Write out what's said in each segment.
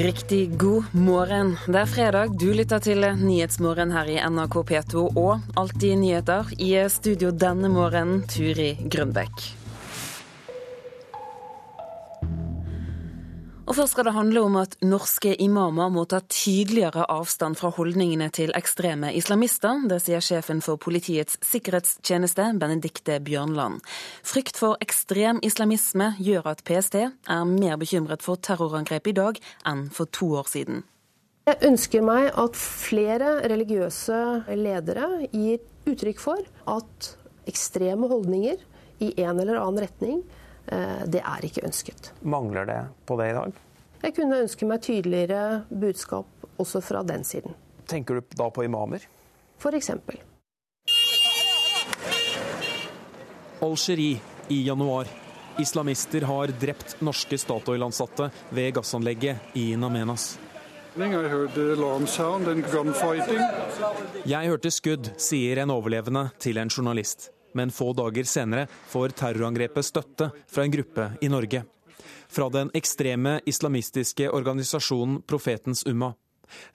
Riktig god morgen. Det er fredag. Du lytter til Nyhetsmorgen her i NRK P2 og Alltid nyheter. I studio denne morgenen, Turi Grønbekk. Først skal det handle om at norske imamer må ta tydeligere avstand fra holdningene til ekstreme islamister. Det sier sjefen for Politiets sikkerhetstjeneste, Benedikte Bjørnland. Frykt for ekstrem islamisme gjør at PST er mer bekymret for terrorangrep i dag enn for to år siden. Jeg ønsker meg at flere religiøse ledere gir uttrykk for at ekstreme holdninger i en eller annen retning Eh, det er ikke ønsket. Mangler det på det i dag? Jeg kunne ønske meg tydeligere budskap også fra den siden. Tenker du da på imamer? For eksempel. Algerie i januar. Islamister har drept norske Statoil-ansatte ved gassanlegget i Namenas. Jeg hørte skudd, sier en overlevende til en journalist men få dager senere får terrorangrepet støtte fra en gruppe i Norge. Fra den ekstreme islamistiske organisasjonen Profetens Umma.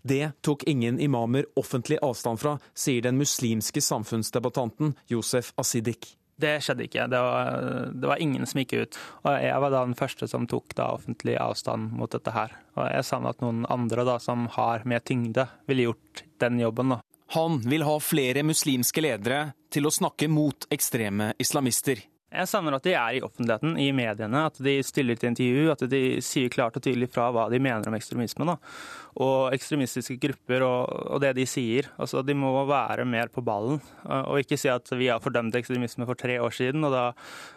Det tok ingen imamer offentlig avstand fra, sier den muslimske samfunnsdebattanten Josef Asidik. Det skjedde ikke. Det var, det var, ingen som gikk ut. Og jeg var da den første som tok da offentlig avstand mot dette her. Og jeg savner at noen andre da, som har mer tyngde, ville gjort den jobben. Da. Han vil ha flere muslimske ledere til å snakke mot ekstreme islamister. Jeg savner at de er i offentligheten, i mediene, at de stiller til intervju, at de sier klart og tydelig fra hva de mener om ekstremisme. Da. Og ekstremistiske grupper og, og, det de sier. Altså, de må være mer på ballen, og ikke si at vi har fordømt ekstremisme for tre år siden, og da,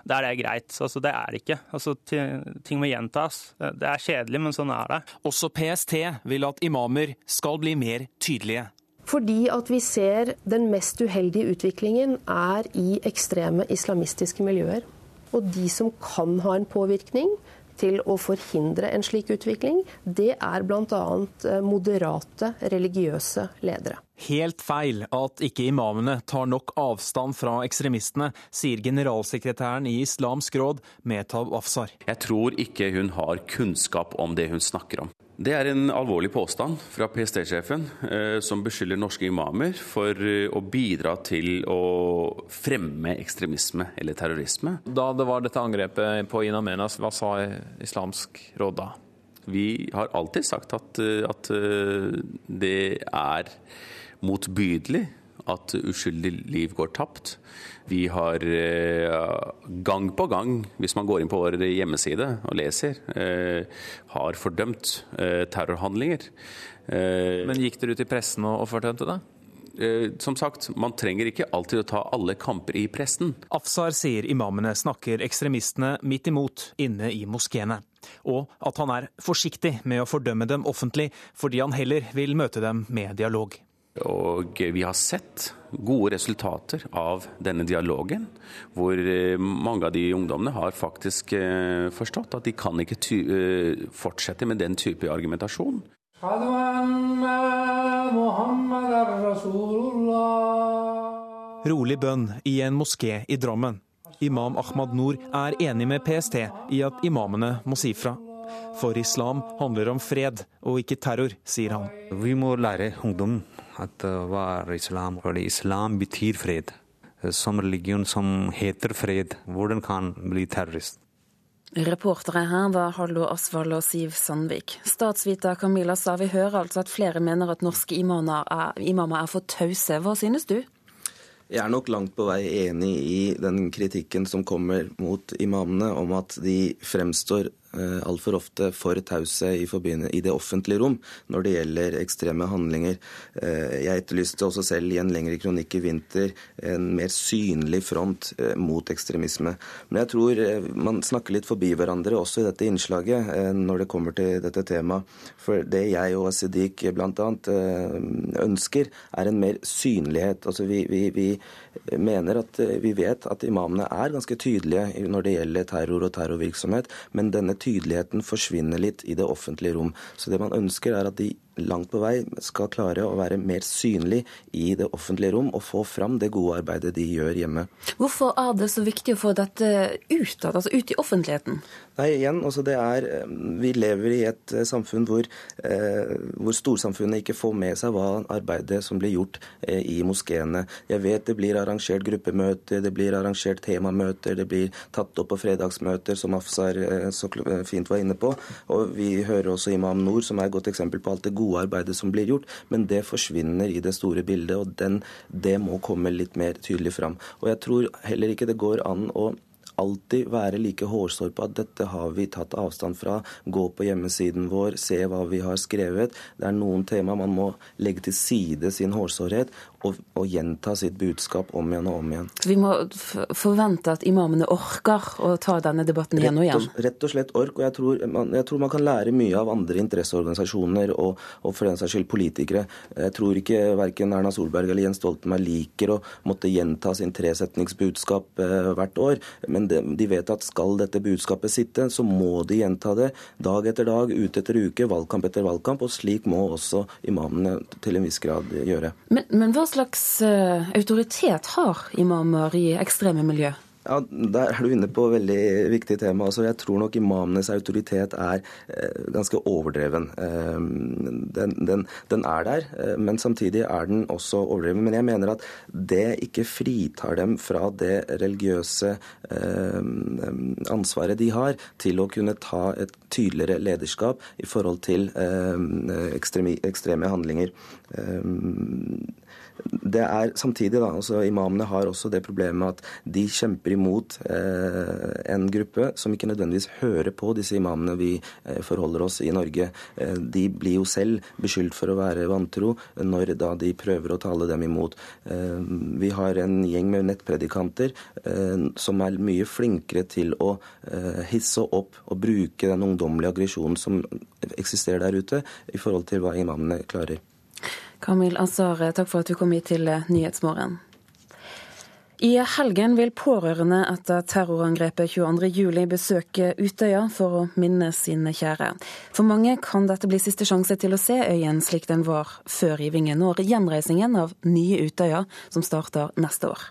da er det greit. Altså, det er det ikke. Altså, ting må gjentas. Det er kjedelig, men sånn er det. Også PST vil at imamer skal bli mer tydelige. Fordi at vi ser den mest uheldige utviklingen er i ekstreme islamistiske miljøer. Og de som kan ha en påvirkning til å forhindre en slik utvikling, det er bl.a. Eh, moderate religiøse ledere. Helt feil at ikke imamene tar nok avstand fra ekstremistene, sier generalsekretæren i Islamsk råd, Metab Afsar. Jeg tror ikke hun har kunnskap om det hun snakker om. Det er en alvorlig påstand fra PST-sjefen, eh, som beskylder norske imamer for eh, å bidra til å fremme ekstremisme eller terrorisme. Da det var dette angrepet på Ina Menas, hva sa Islamsk råd da? Vi har alltid sagt at, eh, at det er motbydelig at uskyldig liv går tapt. Vi har eh, gang på gang, hvis man går inn på vår hjemmeside og leser, eh, har fordømt eh, terrorhandlinger. Men gikk dere ut i pressen og fordømte det? Som sagt, man trenger ikke alltid å ta alle kamper i pressen. Afsar sier imamene snakker ekstremistene midt imot inne i moskeene. Og at han er forsiktig med å fordømme dem offentlig, fordi han heller vil møte dem med dialog. Og vi har sett gode resultater av denne dialogen, hvor eh, mange av de ungdommene har faktisk eh, forstått at de kan ikke eh, fortsette med den type argumentasjon. Rolig bønn i en moské i Drammen. Imam Ahmad Noor er enig med PST i at imamene må si fra. For islam handler om fred og ikke terror, sier han. Vi må lære ungdom at eh, hva er islam? Fordi islam betyr fred. Eh, som religion som heter fred, hvordan kan bli terrorist? Reportere her var Hallo Asvald og Siv Sandvik. Statsviter Camilla sa vi hører altså at flere mener at norske imamer er, imamer er for tause. Hva synes du? Jeg er nok langt på vei enig i den kritikken som kommer mot imamene om at de fremstår altfor ofte for tause i, i, det offentlige rom når det gjelder ekstreme handlinger. Eh, jeg etterlyste også selv i en lengre kronikk i vinter en mer synlig front eh, mot ekstremisme. Men jeg tror man snakker litt forbi hverandre også i dette innslaget når det kommer til dette temaet. For det jeg og Asidik bl.a. ønsker, er en mer synlighet. Altså vi, vi, vi mener at vi vet at imamene er ganske tydelige når det gjelder terror og terrorvirksomhet, men denne tydeligheten forsvinner litt i det offentlige rom. Så det man ønsker er at de langt på vei skal klare å være mer synlig i det offentlige rom og få fram det gode arbeidet de gjør hjemme. Hvorfor er det så viktig å få dette ut, altså ut i offentligheten? Nei, igjen, altså det er, eh, Vi lever i et eh, samfunn hvor, eh, hvor storsamfunnet ikke får med seg hva arbeidet som blir gjort eh, i moskeene. Jeg vet det blir arrangert gruppemøter, det blir arrangert temamøter, det blir tatt opp på fredagsmøter, som Afsar eh, så fint var inne på. Og vi hører også Imam Nord, som er et godt eksempel på alt det gode arbeidet som blir gjort, men det forsvinner i det store bildet. og den, Det må komme litt mer tydelig fram. Og jeg tror heller ikke det går an å alltid være like hårsår på at dette har vi tatt avstand fra. Gå på hjemmesiden vår, se hva vi har skrevet. Det er noen tema man må legge til side sin hårsårhet og, og, gjenta sitt budskap om igjen og om igjen. Så vi må forvente at imamene orker å ta denne debatten igjen og igjen? Rett og, rett og slett ork. Og jeg tror, man, jeg tror, man, kan lære mye av andre interesseorganisasjoner og, og, for den saks skyld politikere. Jeg tror ikke verken Erna Solberg eller Jens Stoltenberg liker å måtte gjenta sin tresetningsbudskap eh, hvert år. Men de, vet at skal dette budskapet sitte, så må de gjenta det dag etter dag, uke etter uke, valgkamp etter valgkamp. Og slik må også imamene til en viss grad gjøre. Men, men hva slags eh, autoritet har imamer i ekstreme miljø? Ja, Der er du inne på veldig viktig tema. Altså, jeg tror nok imamenes autoritet er eh, ganske overdreven. Eh, den, den, den, er der, eh, men samtidig er den også overdreven. Men jeg mener at det ikke fritar dem fra det religiøse ansvaret de har til å kunne ta et tydeligere lederskap i forhold til ekstreme, ekstreme handlinger. Det er samtidig da, altså Imamene har også det problemet at de kjemper imot eh, en gruppe som ikke nødvendigvis hører på disse imamene vi eh, forholder oss i Norge. Eh, de blir jo selv beskyldt for å være vantro når da de prøver å tale dem imot. Eh, vi har en gjeng med nettpredikanter eh, som er mye flinkere til å eh, hisse opp og bruke den ungdommelige aggresjonen som eksisterer der ute, i forhold til hva imamene klarer. Kamil Azar, takk for at du kom hit til Nyhetsmorgen. I helgen vil pårørende etter terrorangrepet 22.07 besøke Utøya for å minne sine kjære. For mange kan dette bli siste sjanse til å se øyen slik den var før rivingen, når gjenreisingen av nye Utøya, som starter neste år.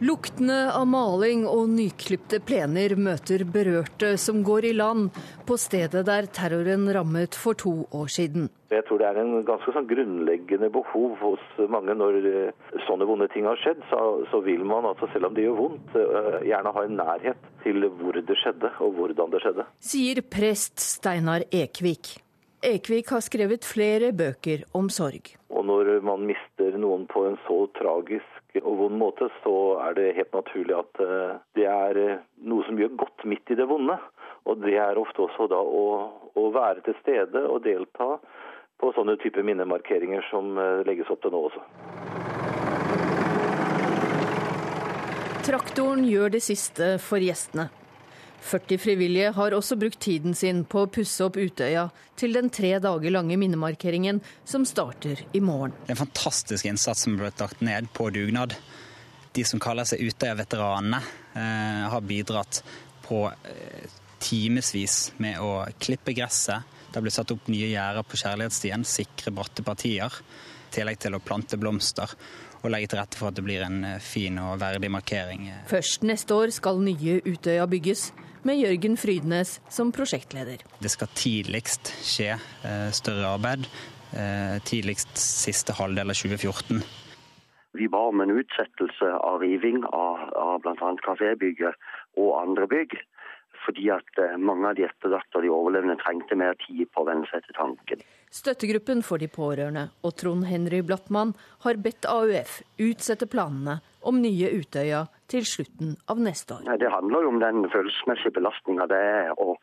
Luktene av maling og nyklipte plener møter berørte som går i land på stedet der terroren rammet for to år siden. Jeg tror det er en ganske sånn grunnleggende behov hos mange når eh, sånne vonde ting har skjedd. Så, så vil man, altså, selv om det gjør vondt, eh, gjerne ha en nærhet til hvor det skjedde og hvordan det skjedde. Sier prest Steinar Ekvik. Ekvik har skrevet flere bøker om sorg. Og når man mister noen på en så tragisk og vond måte, så er det helt naturlig at eh, det er eh, noe som gjør godt midt i det vonde. Og det er ofte også da å, å være til stede og delta på sånne type minnemarkeringer som eh, legges opp til nå også. Traktoren gjør det siste for gjestene. 40 frivillige har også brukt tiden sin på å pusse opp Utøya til den tre dager lange minnemarkeringen som starter i morgen. Det er en fantastisk innsats som ble lagt ned på dugnad. De som kaller seg Utøya-veteranene, eh, har bidratt på eh, timevis med å klippe gresset. Det har blitt satt opp nye gjerder på Kjærlighetsstien, sikre bratte partier. I tillegg til å plante blomster og legge til rette for at det blir en eh, fin og verdig markering. Først neste år skal nye Utøya bygges med Jørgen Frydnes som prosjektleder. Det skal tidligst skje eh, større arbeid. Eh, tidligst siste halvdel av 2014. Vi ba om en utsettelse av riving av, av bl.a. kafébygget og andre bygg. Fordi at eh, mange av de etterlatte og de overlevende trengte mer tid på å venne seg til tanken. Støttegruppen for de pårørende og Trond Henry Blattmann har bedt AUF utsette planene om nye Utøya til slutten av neste år. Det handler jo om den følelsesmessige belastninga det er å,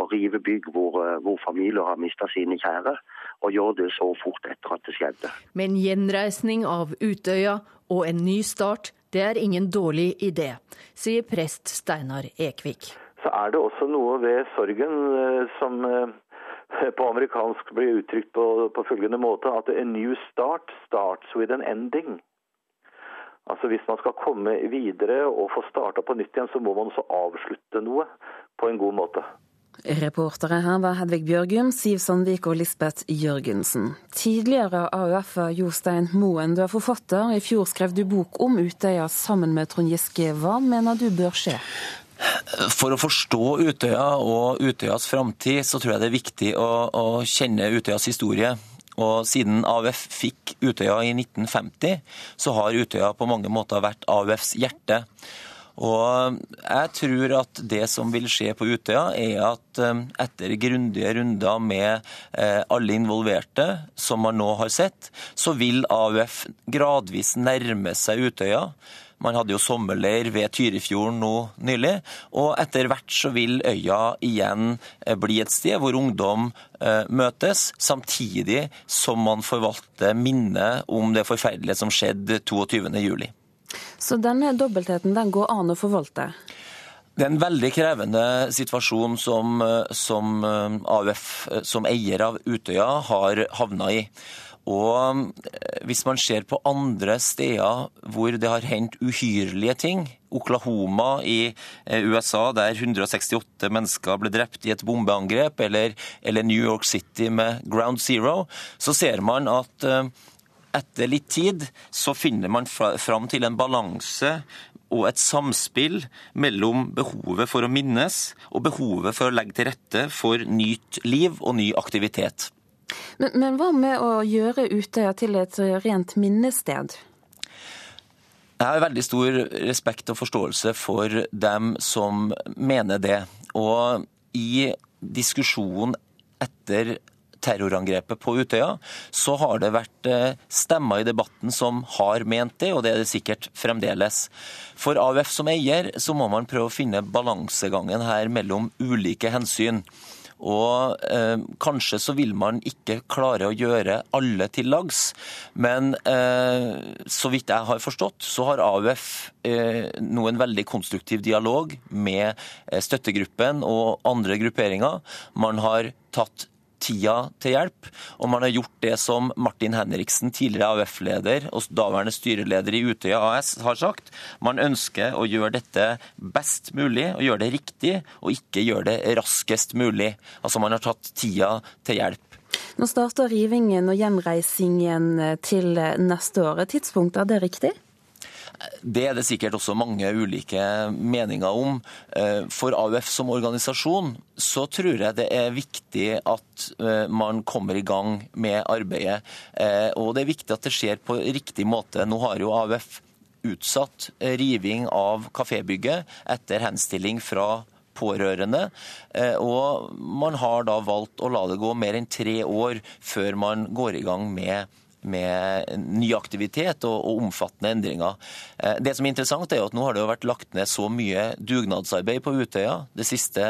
å rive bygg hvor, eh, hvor familier har mista sine kjære, og gjøre det så fort etter at det skjedde. Men gjenreisning av Utøya og en ny start, det er ingen dårlig idé, sier prest Steinar Ekvik. Så er det også noe ved sorgen eh, som eh, på amerikansk blir uttrykt på, på følgende måte at a new start starts with an ending. Altså Hvis man skal komme videre og få starta på nytt igjen, så må man også avslutte noe på en god måte. Reportere her var Hedvig Bjørgum, Siv Sandvik og Lisbeth Jørgensen. Tidligere AUF-er Jostein Moen, du er forfatter. I fjor skrev du bok om Utøya sammen med Trond Giske. Hva mener du bør skje? For å forstå Utøya og Utøyas framtid, så tror jeg det er viktig å, å kjenne Utøyas historie. Og siden AUF fikk Utøya i 1950, så har Utøya på mange måter vært AUFs hjerte. Og jeg tror at det som vil skje på Utøya, er at eh, etter grundige runder med eh, alle involverte, som man nå har sett, så vil AUF gradvis nærme seg Utøya. Man hadde jo sommerleir ved Tyrifjorden nå nylig. Og etter hvert så vil øya igjen eh, bli et sted hvor ungdom møtes, samtidig som man forvalter minnet om det forferdelige som skjedde 22.07. Så denne dobbeltheten den går an å forvalte? Det er en veldig krevende situasjon som, som eh, AUF eh, som eier av Utøya har havna i. Og eh, hvis man ser på andre steder hvor det har hendt uhyrlige ting, Oklahoma i USA der 168 mennesker ble drept i et bombeangrep, eller, eller New York City med Ground Zero, så ser man at etter litt tid så finner man fram til en balanse og et samspill mellom behovet for å minnes og behovet for å legge til rette for nytt liv og ny aktivitet. Men, men hva med å gjøre Utøya til et rent minnested? Jeg har veldig stor respekt og forståelse for dem som mener det. Og i diskusjonen etter terrorangrepet på Utøya, så har det vært eh, stemmer i debatten som har ment det, og det er det sikkert fremdeles. For AUF som eier så må man prøve å finne balansegangen her mellom ulike hensyn. Og eh, Kanskje så vil man ikke klare å gjøre alle til lags, men eh, så vidt jeg har forstått, så har AUF eh, nå en veldig konstruktiv dialog med eh, støttegruppen og andre grupperinger. Man har tatt tida til hjelp. Og man har gjort det som Martin Henriksen, tidligere AUF-leder og daværende styreleder i Utøya AS, har sagt. Man ønsker å gjøre dette best mulig og gjøre det riktig, og ikke gjøre det raskest mulig. Altså man har tatt tida til hjelp. Nå starter rivingen og gjenreisingen til neste år. Tidspunkt, er det riktig? Det er det sikkert også mange ulike meninger om. Eh, for AUF som organisasjon så tror jeg det er viktig at eh, man kommer i gang med arbeidet. Eh, og det er viktig at det skjer på riktig måte. Nå har jo AUF utsatt riving av kafébygget etter henstilling fra pårørende. Og man har da valgt å la det gå mer enn tre år før man går i gang med med ny aktivitet og, og, omfattende endringer. Eh, det som er interessant er at Nå har det jo vært lagt ned så mye dugnadsarbeid på Utøya de siste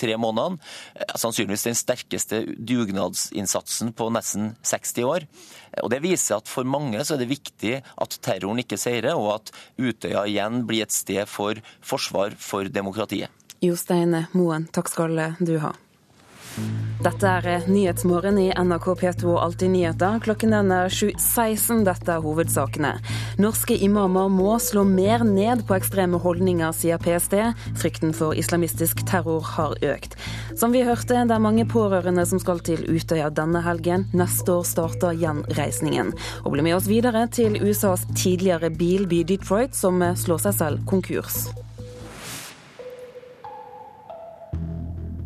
tre månedene. Eh, sannsynligvis den sterkeste dugnadsinnsatsen på nesten 60 år. Og Det viser at for mange så er det viktig at terroren ikke seirer, og at Utøya igjen blir et sted for forsvar for demokratiet. Jostein Moen, takk skal du ha. Dette er Nyhetsmorgen i NRK P2 Alltid nyheter. Klokken er 7.16. Dette er hovedsakene. Norske imamer må slå mer ned på ekstreme holdninger, sier PST. Frykten for islamistisk terror har økt. Som vi hørte, det er mange pårørende som skal til Utøya denne helgen. Neste år starter gjenreisningen. Og bli med oss videre til USAs tidligere bilby Detroit, som slår seg selv konkurs.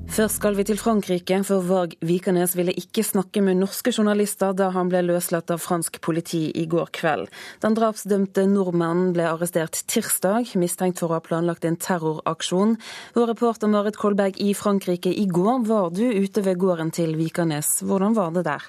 Først skal vi til Frankrike, for Varg Vikernes ville ikke snakke med norske journalister da han ble løslatt av fransk politi i går kveld. Den drapsdømte nordmannen ble arrestert tirsdag, mistenkt for å ha planlagt en terroraksjon. Vår reporter Marit Kolberg i Frankrike, i går var du ute ved gården til Vikernes. Hvordan var det der?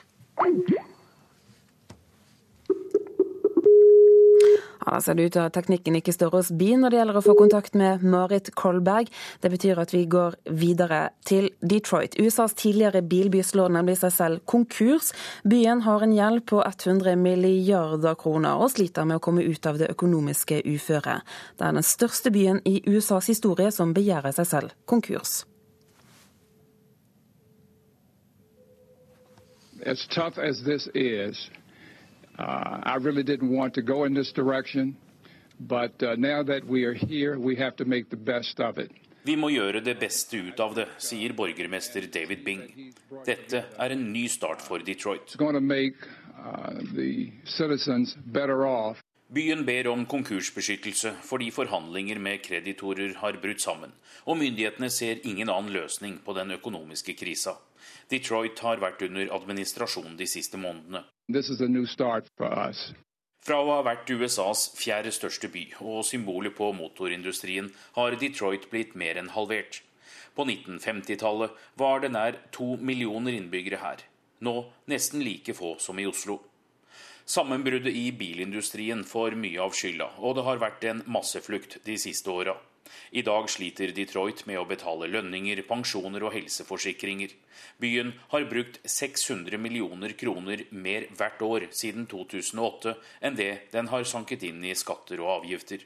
Ja, da ser det ut til at teknikken ikke står oss bi når det gjelder å få kontakt med Marit Kolberg. Det betyr at vi går videre til Detroit. USAs tidligere bilby slår nemlig seg selv konkurs. Byen har en gjeld på 100 milliarder kroner og sliter med å komme ut av det økonomiske uføret. Det er den største byen i USAs historie som begjærer seg selv konkurs. As tough as this is, Uh, I really didn't want to go in this direction, But uh, now that we are here, we have to make the best of it. Vi må gjøre det beste ut av det, sier borgermester David Bing. Dette er en ny start for Detroit. Uh, Byen ber om konkursbeskyttelse fordi forhandlinger med kreditorer har brutt sammen, og myndighetene ser ingen annen løsning på den økonomiske krisa. Detroit har vært under administrasjon de siste månedene. Fra å ha vært USAs fjerde største by og symbolet på motorindustrien, har Detroit blitt mer enn halvert. På 1950-tallet var det nær to millioner innbyggere her. Nå nesten like få som i Oslo. Sammenbruddet i bilindustrien får mye av skylda, og det har vært en masseflukt de siste åra. I dag sliter Detroit med å betale lønninger, pensjoner og helseforsikringer. Byen har brukt 600 millioner kroner mer hvert år siden 2008 enn det den har sanket inn i skatter og avgifter.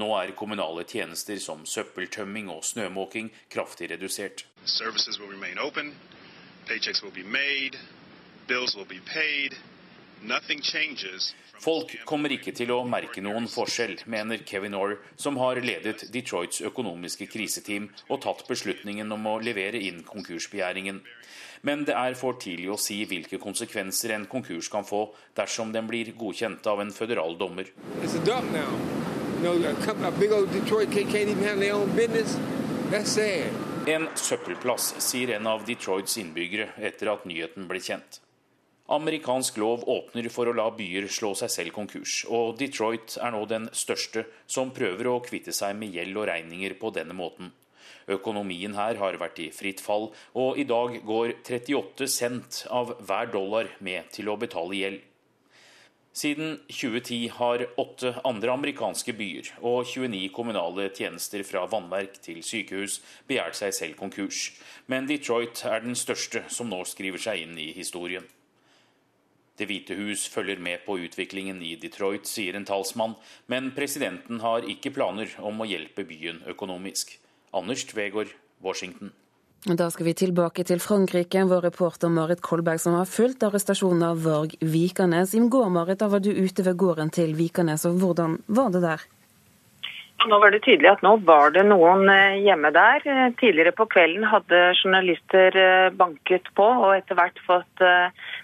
Nå er kommunale tjenester som søppeltømming og snømåking kraftig redusert. Open, will be made, bills will be paid, Folk kommer ikke til å merke noen forskjell, mener Kevin Orr, som har ledet Detroits økonomiske kriseteam og tatt beslutningen om å levere inn konkursbegjæringen. Men det er for tidlig å si hvilke konsekvenser en konkurs kan få dersom den blir godkjent av en føderal dommer. En søppelplass, sier en av Detroits innbyggere etter at nyheten ble kjent. Amerikansk lov åpner for å la byer slå seg selv konkurs, og Detroit er nå den største som prøver å kvitte seg med gjeld og regninger på denne måten. Økonomien her har vært i fritt fall, og i dag går 38 cent av hver dollar med til å betale gjeld. Siden 2010 har åtte andre amerikanske byer og 29 kommunale tjenester fra vannverk til sykehus begjært seg selv konkurs, men Detroit er den største som nå skriver seg inn i historien. Det hvite hus følger med på utviklingen i Detroit, sier en talsmann, men presidenten har ikke planer om å hjelpe byen økonomisk. Anders Tvegård, Washington. Da skal vi tilbake til Frankrike. Vår reporter Marit Kolberg som har fulgt arrestasjonen av Varg Vikanes. I går Marit, da var du ute ved gården til Vikanes, og hvordan var det der? Nå var det tydelig at nå var det noen eh, hjemme der. Tidligere på kvelden hadde journalister eh, banket på og etter hvert fått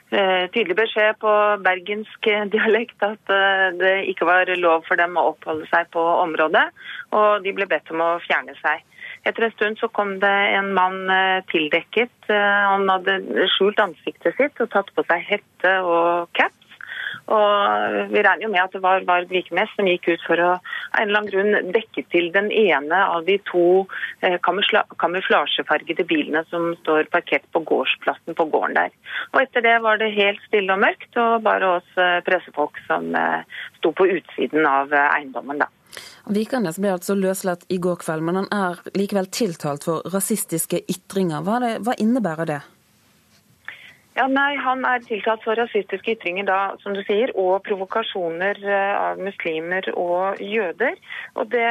Eh, tydelig beskjed på bergensk dialekt at eh, det ikke var lov for dem å oppholde seg på området, og de ble bedt om å fjerne seg. Etter en stund så kom det en mann eh, tildekket. Han hadde skjult ansiktet sitt og tatt på seg hette og cap. Og Vi regner jo med at det var Varg Vikenes som gikk ut for å av en eller annen grunn dekke til den ene av de to eh, kamuflasjefargede bilene som står parkert på gårdsplassen på gården der. Og Etter det var det helt stille og mørkt, og bare oss eh, pressefolk som eh, sto på utsiden av eiendommen. da. Vikernes ble altså løslatt i går kveld, men han er likevel tiltalt for rasistiske ytringer. Hva, det, hva innebærer det? Ja, nei, Han er tiltalt for rasistiske ytringer da, som du sier, og provokasjoner eh, av muslimer og jøder. Og Det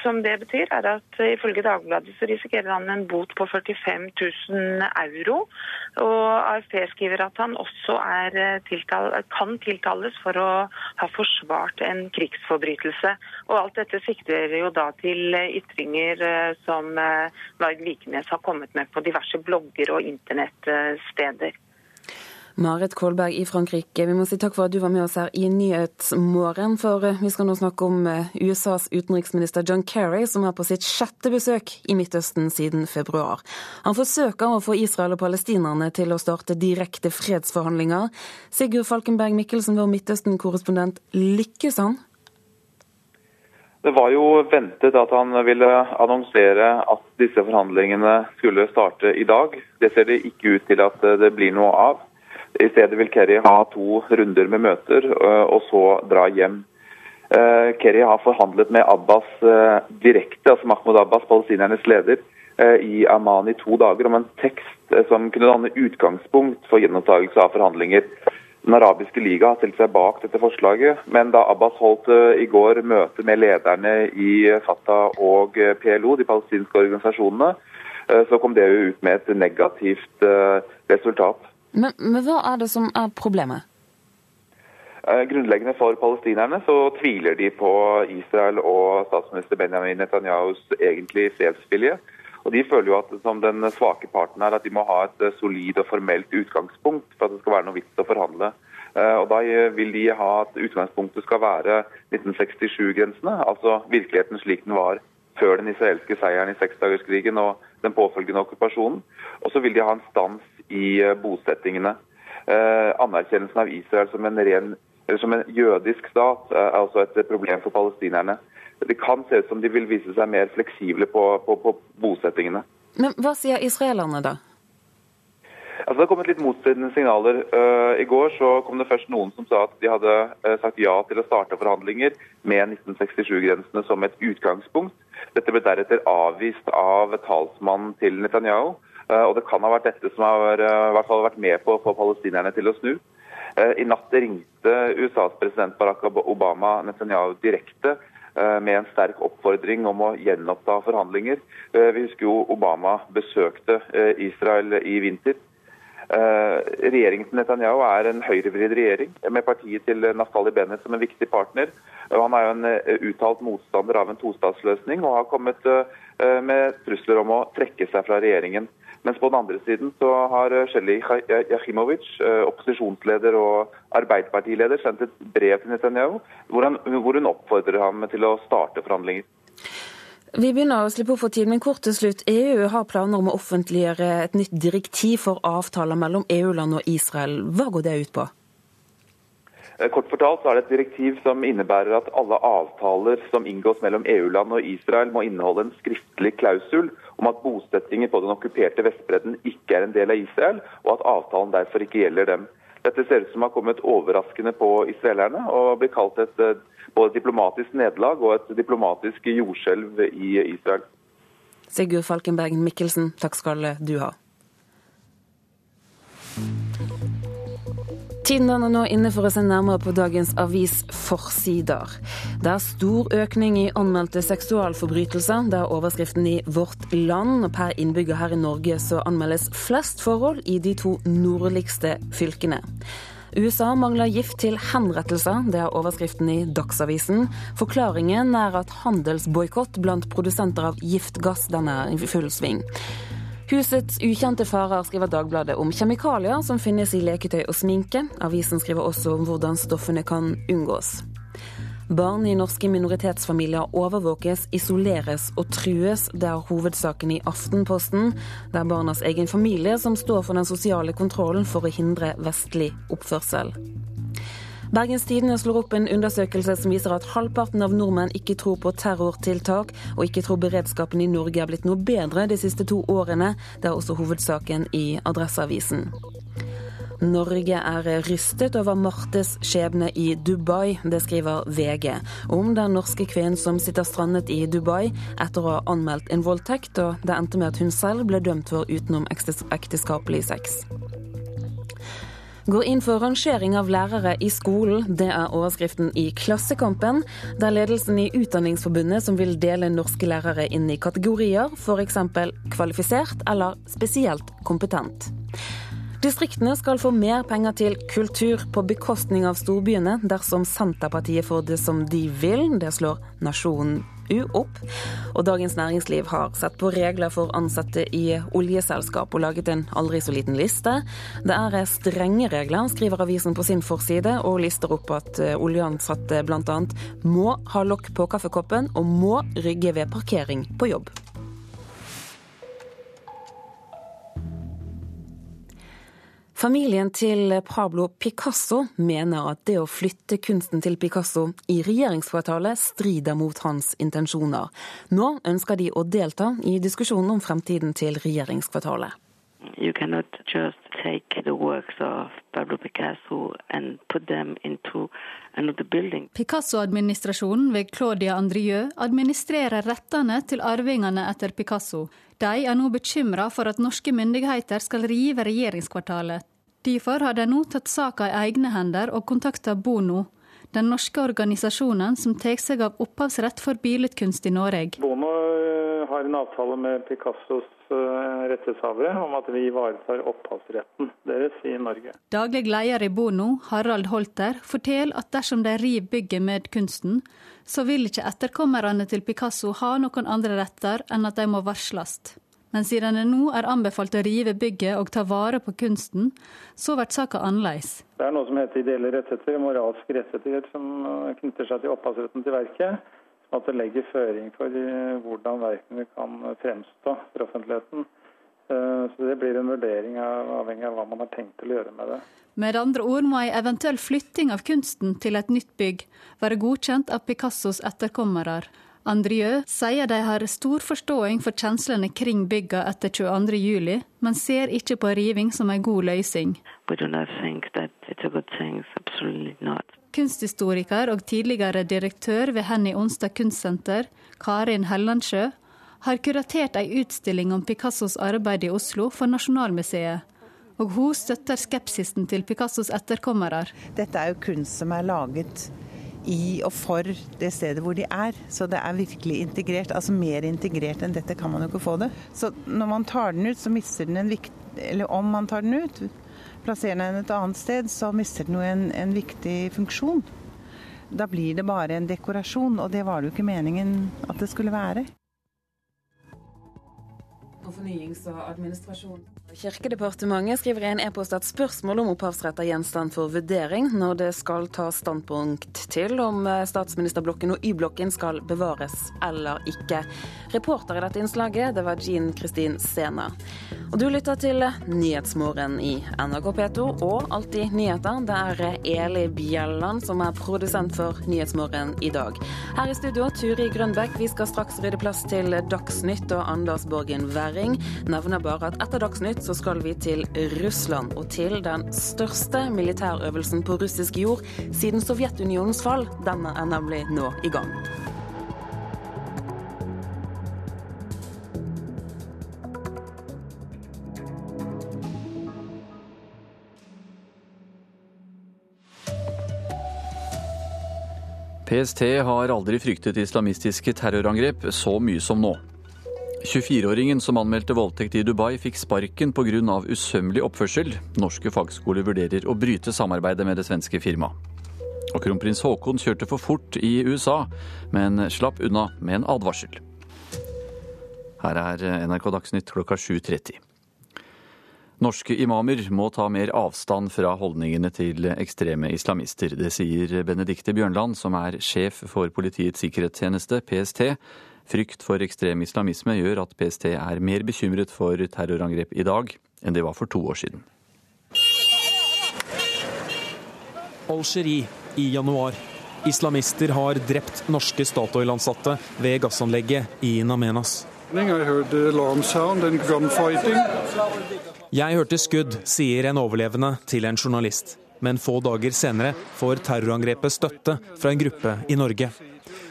som det betyr, er at ifølge Dagbladet så risikerer han en bot på 45 000 euro. Og AFP skriver at han også er tiltalt, kan tiltales for å ha forsvart en krigsforbrytelse. Og Alt dette sikter jo da til ytringer eh, som Varg Vikenes har kommet med på diverse blogger og internettsteder. Marit Kolberg i Frankrike, vi må si takk for at du var med oss her i Nyhetsmorgen. For eh, vi skal nå snakke om eh, USAs utenriksminister John Kerry, som er på sitt sjette besøk i Midtøsten siden februar. Han forsøker å få Israel og palestinerne til å starte direkte fredsforhandlinger. Sigurd Falkenberg Mikkelsen, vår Midtøsten-korrespondent, lykkes han? Det var jo ventet at han ville annonsere at disse forhandlingene skulle starte i dag. Det ser det ikke ut til at det blir noe av. I stedet vil Kerry ha to runder med møter, øh, og så dra hjem. Øh, Kerry har forhandlet med Abbas øh, direkte, altså Mahmoud Abbas, palestinernes leder, i Amman i to dager om en tekst som kunne danne utgangspunkt for gjenopptakelse av forhandlinger. Den arabiske liga har stilt seg bak dette forslaget, men da Abbas holdt i går møte med lederne i Fatah og PLO, de palestinske organisasjonene, så kom det jo ut med et negativt resultat. Men, men hva er det som er problemet? Grunnleggende for palestinerne så tviler de på Israel og statsminister Benjamin Netanyahus egentlig fredsvilje. Og De føler jo at som den svake parten er, at de må ha et solid og formelt utgangspunkt for at det skal være noe vits å forhandle. Og Da vil de ha at utgangspunktet skal være 1967-grensene, altså virkeligheten slik den var før den israelske seieren i seksdagerskrigen og den påfølgende okkupasjonen. Og så vil de ha en stans i bosettingene. Anerkjennelsen av Israel som en ren eller som en jødisk stat er også et problem for palestinerne. Det kan se ut som de vil vise seg mer fleksible på, på, på bosettingene. Men hva sier israelerne da? Altså, det har kommet litt motstridende signaler. Uh, I går så kom det først noen som sa at de hadde uh, sagt ja til å starte forhandlinger med 1967-grensene som et utgangspunkt. Dette ble deretter avvist av talsmannen til Netanyahu. Uh, og det kan ha vært dette som har i hvert fall vært med på å få palestinerne til å snu. I natt ringte USAs president Barack Obama Netanyahu direkte med en sterk oppfordring om å gjenoppta forhandlinger. Vi husker jo Obama besøkte Israel i vinter. Regjeringen til Netanyahu er en høyrevridd regjering med partiet til Naftali Bennett som en viktig partner. Han er jo en uttalt motstander av en tostatsløsning og har kommet med trusler om å trekke seg fra regjeringen. Mens på den andre siden så har Shelly Jachimovic, opposisjonsleder og Arbeiderpartileder, sendt et brev til Netanyahu hvor, hvor hun oppfordrer ham til å starte forhandlinger. Vi begynner å slippe opp for tid, men kort til slutt. EU har planer om å offentliggjøre et nytt direktiv for avtaler mellom EU-land og Israel. Hva går det ut på? Kort fortalt er det et direktiv som innebærer at alle avtaler som inngås mellom EU-land og Israel må inneholde en skriftlig klausul om at bosettinger på den okkuperte Vestbredden ikke er en del av Israel, og at avtalen derfor ikke gjelder dem. Dette ser ut som har kommet overraskende på israelerne og blir kalt et både diplomatisk nederlag og et diplomatisk jordskjelv i Israel. Sigurd Falkenberg Mikkelsen, takk skal du ha. Tiden er nå inne for å se nærmere på dagens avisforsider. Det er stor økning i anmeldte seksualforbrytelser. Det er overskriften i Vårt Land. Per innbygger her i Norge så anmeldes flest forhold i de to nordligste fylkene. USA mangler gift til henrettelser, det er overskriften i Dagsavisen. Forklaringen er at handelsboikott blant produsenter av giftgass den er i full sving. Husets ukjente farer skriver Dagbladet om kjemikalier som finnes i leketøy og sminke. Avisen skriver også om hvordan stoffene kan unngås. Barn i norske minoritetsfamilier overvåkes, isoleres og trues. Det er hovedsaken i Aftenposten. Det er barnas egen familie som står for den sosiale kontrollen for å hindre vestlig oppførsel. Bergens Tidende slår opp en undersøkelse som viser at halvparten av nordmenn ikke tror på terrortiltak, og ikke tror beredskapen i Norge er blitt noe bedre de siste to årene. Det er også hovedsaken i Adresseavisen. Norge er rystet over Martes skjebne i Dubai, det skriver VG. Om den norske kvinnen som sitter strandet i Dubai etter å ha anmeldt en voldtekt, og det endte med at hun selv ble dømt for utenom-ekteskapelig sex går inn for rangering av lærere i skolen. Det er overskriften i Klassekampen, der ledelsen i Utdanningsforbundet som vil dele norske lærere inn i kategorier, f.eks. kvalifisert eller spesielt kompetent. Distriktene skal få mer penger til kultur på bekostning av storbyene dersom Senterpartiet får det som de vil. Det slår Nasjonen U opp. Og Dagens Næringsliv har sett på regler for ansatte i oljeselskap og laget en aldri så liten liste. Det er strenge regler, skriver avisen på sin forside, og lister opp at eh, oljeansatte bl.a. må ha lokk på kaffekoppen og må rygge ved parkering på jobb. Familien til Pablo Picasso mener at det å flytte kunsten til Picasso i regjeringskvartalet strider mot hans intensjoner. Nå ønsker de å delta i diskusjonen om fremtiden til regjeringskvartalet. You cannot just take the works of Pablo Picasso and put them into another building. Picasso-administrasjonen ved Claudia Andrieux administrerer rettene til arvingene etter Picasso. De er nå bekymra for at norske myndigheter skal rive regjeringskvartalet. Derfor har de nå tatt saka i egne hender og kontakta Bono, den norske organisasjonen som tar seg av opphavsrett for billedkunst i Norge. Bono har har en avtale med Picassos eh, rettighetshavere om at vi ivaretar opphavsretten deres i Norge. Daglig leder i Bono, Harald Holter, forteller at dersom de river bygget med kunsten, så vil ikke etterkommerne til Picasso ha noen andre retter enn at de må varsles. Men siden det nå er anbefalt å rive bygget og ta vare på kunsten, så blir saka annerledes. Det er noe som heter ideelle rettigheter, moralske rettigheter, som knytter seg til opphavsretten til verket. At det legger føring for eh, hvordan verkene kan fremstå for offentligheten. Eh, så Det blir en vurdering av, avhengig av hva man har tenkt til å gjøre med det. Med andre ord må ei eventuell flytting av kunsten til et nytt bygg være godkjent av Picassos etterkommere. Andrieu sier de har stor forståing for kjenslene kring bygga etter 22.07, men ser ikke på riving som en god løsning. Kunsthistoriker og tidligere direktør ved Henny Onsdag kunstsenter, Karin Hellandsjø, har kuratert ei utstilling om Picassos arbeid i Oslo for Nasjonalmuseet. Og hun støtter skepsisen til Picassos etterkommere. Dette er jo kunst som er laget i og for det stedet hvor de er. Så det er virkelig integrert. Altså mer integrert enn dette kan man jo ikke få det. Så når man tar den ut, så mister den en viktig Eller om man tar den ut, plasserer den et annet sted, så mister den jo en, en viktig funksjon. Da blir det bare en dekorasjon, og det var det jo ikke meningen at det skulle være. Og fornyings- og administrasjon. Kirkedepartementet skriver i en e-post at spørsmål om opphavsrett er gjenstand for vurdering når det skal tas standpunkt til om statsministerblokken og Y-blokken skal bevares eller ikke. Reporter i dette innslaget det var Jean Kristin Sena. Og du lytter til Nyhetsmorgen i NRK P2 og Alltid nyheter. Det er Eli Bjelland som er produsent for Nyhetsmorgen i dag. Her i studio Turi Grønbekk. Vi skal straks rydde plass til Dagsnytt og Anders Borgen Werring. Nevner bare at etter Dagsnytt så skal vi til Russland og til den største militærøvelsen på russisk jord siden Sovjetunionens fall. Denne er nemlig nå i gang. PST har aldri fryktet islamistiske terrorangrep så mye som nå. 24-åringen som anmeldte voldtekt i Dubai, fikk sparken pga. usømmelig oppførsel. Norske fagskoler vurderer å bryte samarbeidet med det svenske firmaet. Og kronprins Haakon kjørte for fort i USA, men slapp unna med en advarsel. Her er NRK Dagsnytt klokka 7.30. Norske imamer må ta mer avstand fra holdningene til ekstreme islamister. Det sier Benedikte Bjørnland, som er sjef for Politiets sikkerhetstjeneste, PST, Frykt for ekstrem islamisme gjør at PST er mer bekymret for terrorangrep i dag enn det var for to år siden. Algerie i januar. Islamister har drept norske Statoil-ansatte ved gassanlegget i Namenas. Jeg hørte skudd, sier en overlevende til en journalist. Men få dager senere får terrorangrepet støtte fra en gruppe i Norge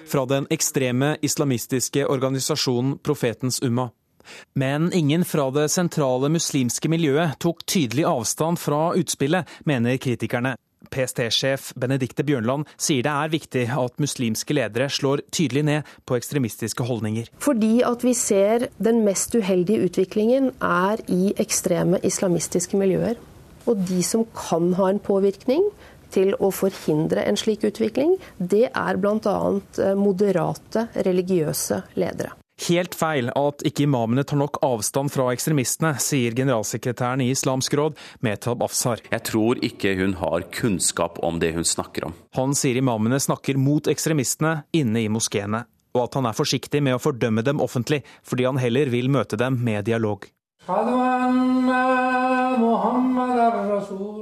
fra den ekstreme islamistiske organisasjonen Profetens Umma. Men ingen fra det sentrale muslimske miljøet tok tydelig avstand fra utspillet, mener kritikerne. PST-sjef Benedikte Bjørnland sier det er viktig at muslimske ledere slår tydelig ned på ekstremistiske holdninger. Fordi at vi ser den mest uheldige utviklingen er i ekstreme islamistiske miljøer. Og de som kan ha en påvirkning, til å forhindre en slik utvikling, det er bl.a. Eh, moderate religiøse ledere. Helt feil at ikke imamene tar nok avstand fra ekstremistene, sier generalsekretæren i Islamsk råd, Metab Afsar. Jeg tror ikke hun har kunnskap om det hun snakker om. Han sier imamene snakker mot ekstremistene inne i moskeene, og at han er forsiktig med å fordømme dem offentlig, fordi han heller vil møte dem med dialog.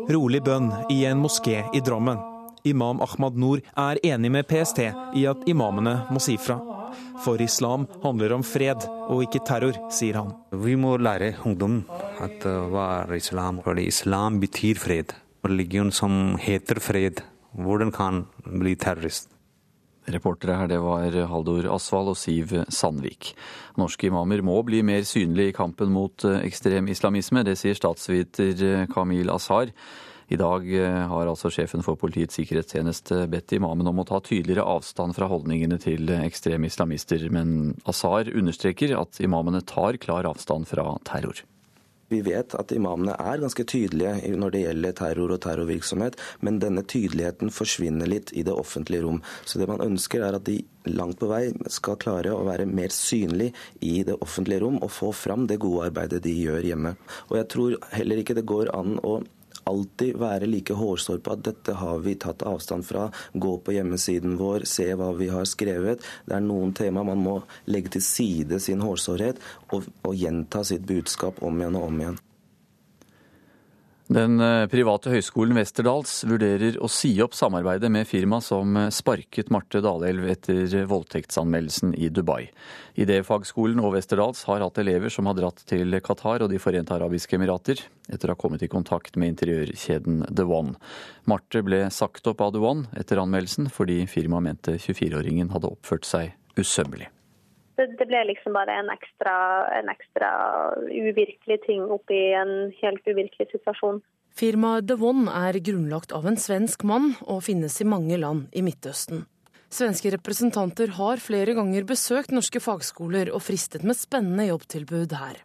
Rolig bønn i en moské i Drammen. Imam Ahmad Noor er enig med PST i at imamene må si fra. For islam handler om fred og ikke terror, sier han. Vi må lære ungdom at uh, hva er islam? Fordi islam betyr fred. Religion som heter fred, hvordan kan bli terrorist? Reportere her, det var Haldor Asvald og Siv Sandvik. Norske imamer må bli mer synlige i kampen mot eh, ekstrem islamisme. Det sier statsviter eh, Kamil Azar. I dag eh, har altså sjefen for Politiets sikkerhetstjeneste bedt imamen om å ta tydeligere avstand fra holdningene til ekstreme islamister, men Asar understreker at imamene tar klar avstand fra terror. Vi vet at imamene er ganske tydelige når det gjelder terror og terrorvirksomhet, men denne tydeligheten forsvinner litt i det offentlige rom. Så det man ønsker er at de langt på vei skal klare å være mer synlig i det offentlige rom og få fram det gode arbeidet de gjør hjemme. Og jeg tror heller ikke det går an å alltid være like hårsår på at dette har vi tatt avstand fra. Gå på hjemmesiden vår, se hva vi har skrevet. Det er noen tema man må legge til side sin hårsårhet og, og gjenta sitt budskap om igjen og om igjen. Den eh, private høyskolen Westerdals vurderer å si opp samarbeidet med firma som eh, sparket Marte Dalelv etter voldtektsanmeldelsen i Dubai. Idéfagskolen og Westerdals har hatt elever som har dratt til Qatar og De forente arabiske emirater etter å ha kommet i kontakt med interiørkjeden The One. Marte ble sagt opp av The One etter anmeldelsen fordi firmaet mente 24-åringen hadde oppført seg usømmelig det, ble liksom bare en ekstra, en ekstra uvirkelig ting oppi en helt uvirkelig situasjon. Firmaet One er grunnlagt av en svensk mann og finnes i mange land i Midtøsten. Svenske representanter har flere ganger besøkt norske fagskoler og fristet med spennende jobbtilbud her.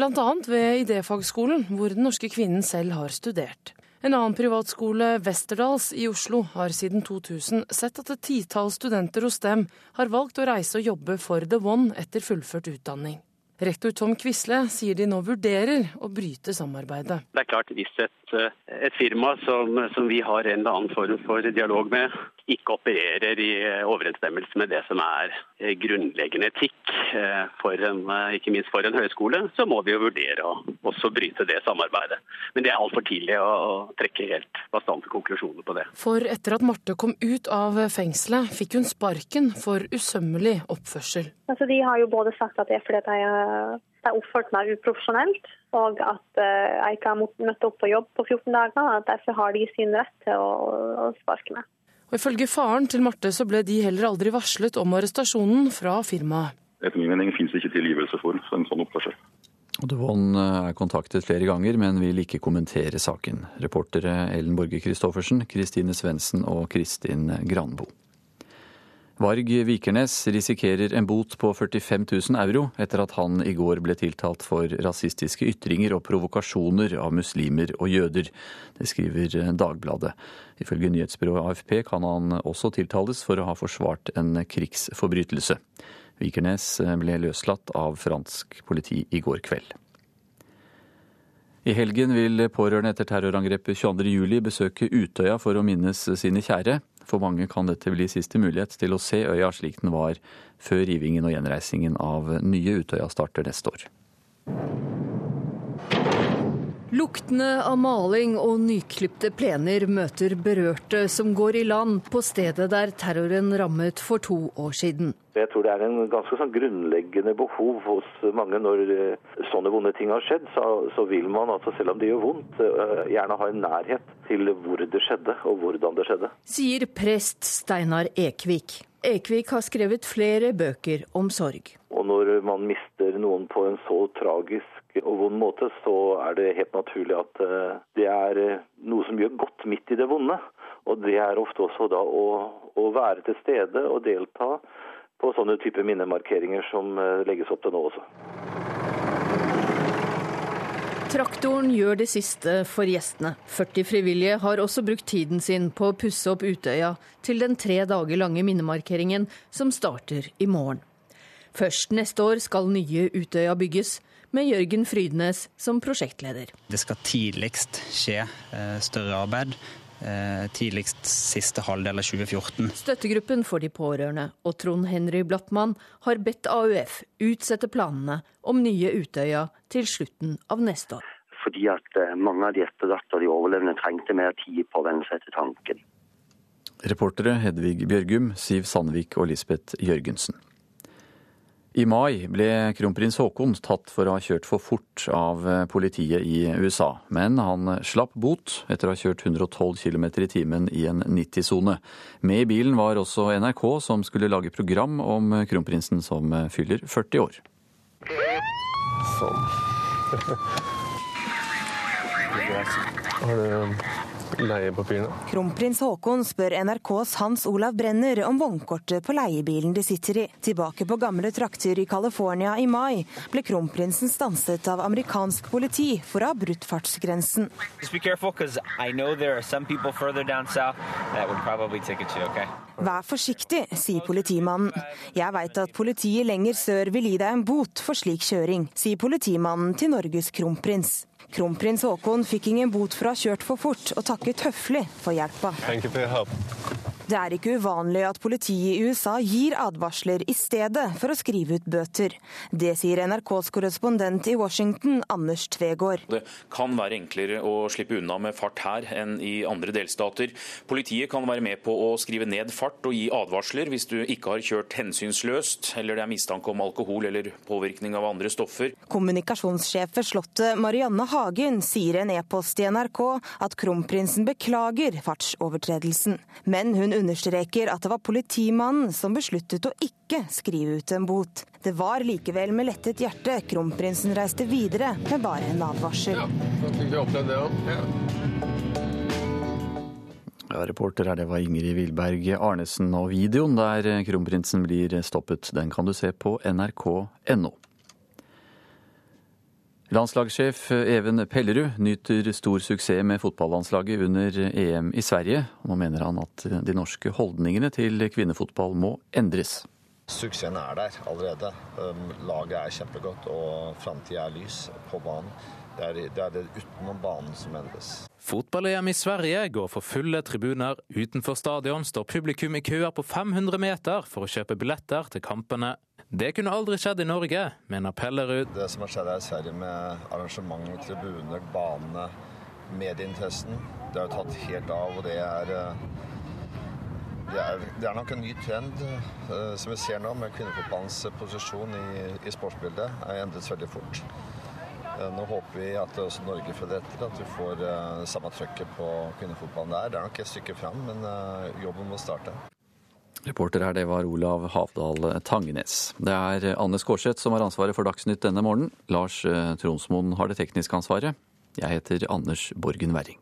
Annet ved idéfagskolen, hvor den norske kvinnen selv har studert. En annen privatskole, Westerdals i Oslo, har siden 2000 sett at et titall studenter hos dem har valgt å reise og jobbe for The One etter fullført utdanning. Rektor Tom Quisle sier de nå vurderer å bryte samarbeidet. Det er klart Hvis et, et firma som, som, vi har en eller annen form for dialog med, ikke opererer i overensstemmelse med det som er eh, grunnleggende etikk, eh, for en, eh, ikke minst for en høyskole, så må vi jo vurdere å også bryte det samarbeidet. Men det er altfor tidlig å trekke helt bastante konklusjoner på det. For etter at Marte kom ut av fengselet, fikk hun sparken for usømmelig oppførsel. Altså, de har jo både sagt at det er fordi jeg har oppført meg uprofesjonelt, og at jeg ikke har møtt opp på jobb på 14 dager. og Derfor har de sin rett til å, å sparke meg. Og Ifølge faren til Marte så ble de heller aldri varslet om arrestasjonen fra firmaet. Etter min mening finnes det ikke tilgivelse for en sånn oppførsel. Devon er kontaktet flere ganger, men vil ikke kommentere saken. Reportere Ellen Borge Christoffersen, Kristine Svendsen og Kristin Granbo. Varg Vikernes risikerer en bot på 45 000 euro etter at han i går ble tiltalt for rasistiske ytringer og provokasjoner av muslimer og jøder. Det skriver Dagbladet. Ifølge nyhetsbyrået AFP kan han også tiltales for å ha forsvart en krigsforbrytelse. Vikernes ble løslatt av fransk politi i går kveld. I helgen vil pårørende etter terrorangrepet 22.07 besøke Utøya for å minnes sine kjære. For mange kan dette bli siste mulighet til å se øya slik den var før rivingen og gjenreisingen av nye Utøya starter neste år. Luktene av maling og nyklipte plener møter berørte som går i land på stedet der terroren rammet for to år siden. Jeg tror det er en ganske sånn grunnleggende behov hos mange når eh, sånne vonde ting har skjedd. Så, så vil man, altså, selv om det gjør vondt, eh, gjerne ha en nærhet til hvor det skjedde og hvordan det skjedde. Sier prest Steinar Ekvik. Ekvik har skrevet flere bøker om sorg. Og når man mister noen på en så tragisk og vond måte, så er det helt naturlig at eh, det er noe som gjør godt midt i det vonde. Og det er ofte også da å, å være til stede og delta på sånne typer minnemarkeringer som eh, legges opp til nå også. Traktoren gjør det siste for gjestene. 40 frivillige har også brukt tiden sin på å pusse opp Utøya til den tre dager lange minnemarkeringen som starter i morgen. Først neste år skal nye Utøya bygges, med Jørgen Frydnes som prosjektleder. Det skal tidligst skje eh, større arbeid Eh, tidligst siste halvdel av 2014. Støttegruppen for de pårørende og Trond Henry Blattmann har bedt AUF utsette planene om nye Utøya til slutten av neste år. Fordi at eh, mange av de etterlatte og de overlevende trengte mer tid på å venne seg til tanken. Reportere Hedvig Bjørgum, Siv Sandvik og Lisbeth Jørgensen. I mai ble kronprins Haakon tatt for å ha kjørt for fort av politiet i USA, men han slapp bot etter å ha kjørt 112 km i timen i en 90-sone. Med i bilen var også NRK, som skulle lage program om kronprinsen som fyller 40 år. Sånn. leiepapirene. Kronprins Haakon spør NRKs Hans Olav Brenner om vognkortet på leiebilen de sitter i. Tilbake på gamle trakter i California i mai ble kronprinsen stanset av amerikansk politi for å ha brutt fartsgrensen. Vær forsiktig, sier politimannen. Jeg veit at politiet lenger sør vil gi deg en bot for slik kjøring, sier politimannen til Norges kronprins. Kronprins Haakon fikk ingen bot for å ha kjørt for fort, og takket høflig for hjelpa. Det er ikke uvanlig at politiet i USA gir advarsler i stedet for å skrive ut bøter. Det sier NRKs korrespondent i Washington, Anders Tvegård. Det kan være enklere å slippe unna med fart her enn i andre delstater. Politiet kan være med på å skrive ned fart og gi advarsler hvis du ikke har kjørt hensynsløst, eller det er mistanke om alkohol eller påvirkning av andre stoffer. Kommunikasjonssjef ved Slottet, Marianne Hagen, sier i en e-post i NRK at kronprinsen beklager fartsovertredelsen. Men hun understreker at det var politimannen som besluttet å ikke skrive ut en bot. Det var likevel med lettet hjerte kronprinsen reiste videre med bare en advarsel. Ja, reporter her, det var Ingrid Wilberg Arnesen. Og videoen der kronprinsen blir stoppet, den kan du se på nrk.no. Landslagssjef Even Pellerud nyter stor suksess med fotballandslaget under EM i Sverige. Nå mener han at de norske holdningene til kvinnefotball må endres. Suksessen er der allerede. Um, laget er kjempegodt, og framtida er lys på banen. Det er, det er det utenom banen som endres. Fotball-EM i Sverige går for fulle tribuner. Utenfor stadion står publikum i køer på 500 meter for å kjøpe billetter til kampene. Det kunne aldri skjedd i Norge, mener Pellerud. Det som har skjedd her i Sverige med arrangement, tribuner, banene, medieinteressen, det har jo tatt helt av. og det er, det er, det er nok en ny trend uh, som vi ser nå, med kvinnefotballens posisjon i, i sportsbildet. er endret veldig fort. Uh, nå håper vi at også Norge følger etter, at vi får samme trøkket på kvinnefotballen der. Det er nok et stykke fram, men jobben må starte. Reporter her, det var Olav Havdal Tangenes. Det er Anne Skårseth som har ansvaret for Dagsnytt denne morgenen. Lars Tronsmoen har det tekniske ansvaret. Jeg heter Anders Borgen Werring.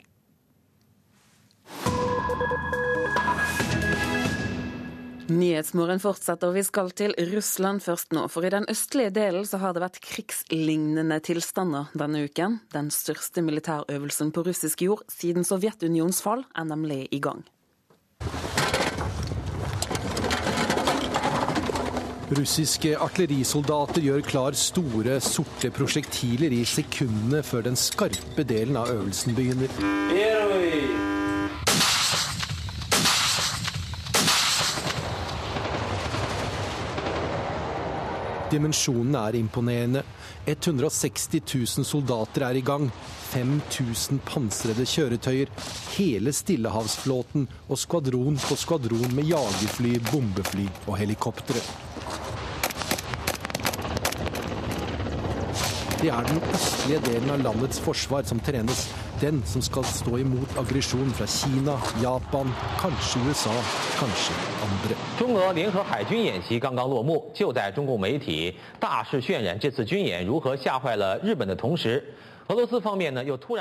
Nyhetsmorgen fortsetter, og vi skal til Russland først nå. For i den østlige delen så har det vært krigslignende tilstander denne uken. Den største militærøvelsen på russisk jord siden Sovjetunionens fall er nemlig i gang. Russiske artillerisoldater gjør klar store, sorte prosjektiler i sekundene før den skarpe delen av øvelsen begynner. Dimensjonene er imponerende. 160 000 soldater er i gang. 5000 pansrede kjøretøyer. Hele Stillehavsflåten og skvadron på skvadron med jagerfly, bombefly og helikoptre. Det er den østlige delen av landets forsvar som trenes. Den som skal stå imot aggresjon fra Kina, Japan, kanskje USA, kanskje andre. 中俄联合海军演习刚刚落幕，就在中共媒体大肆渲染这次军演如何吓坏了日本的同时，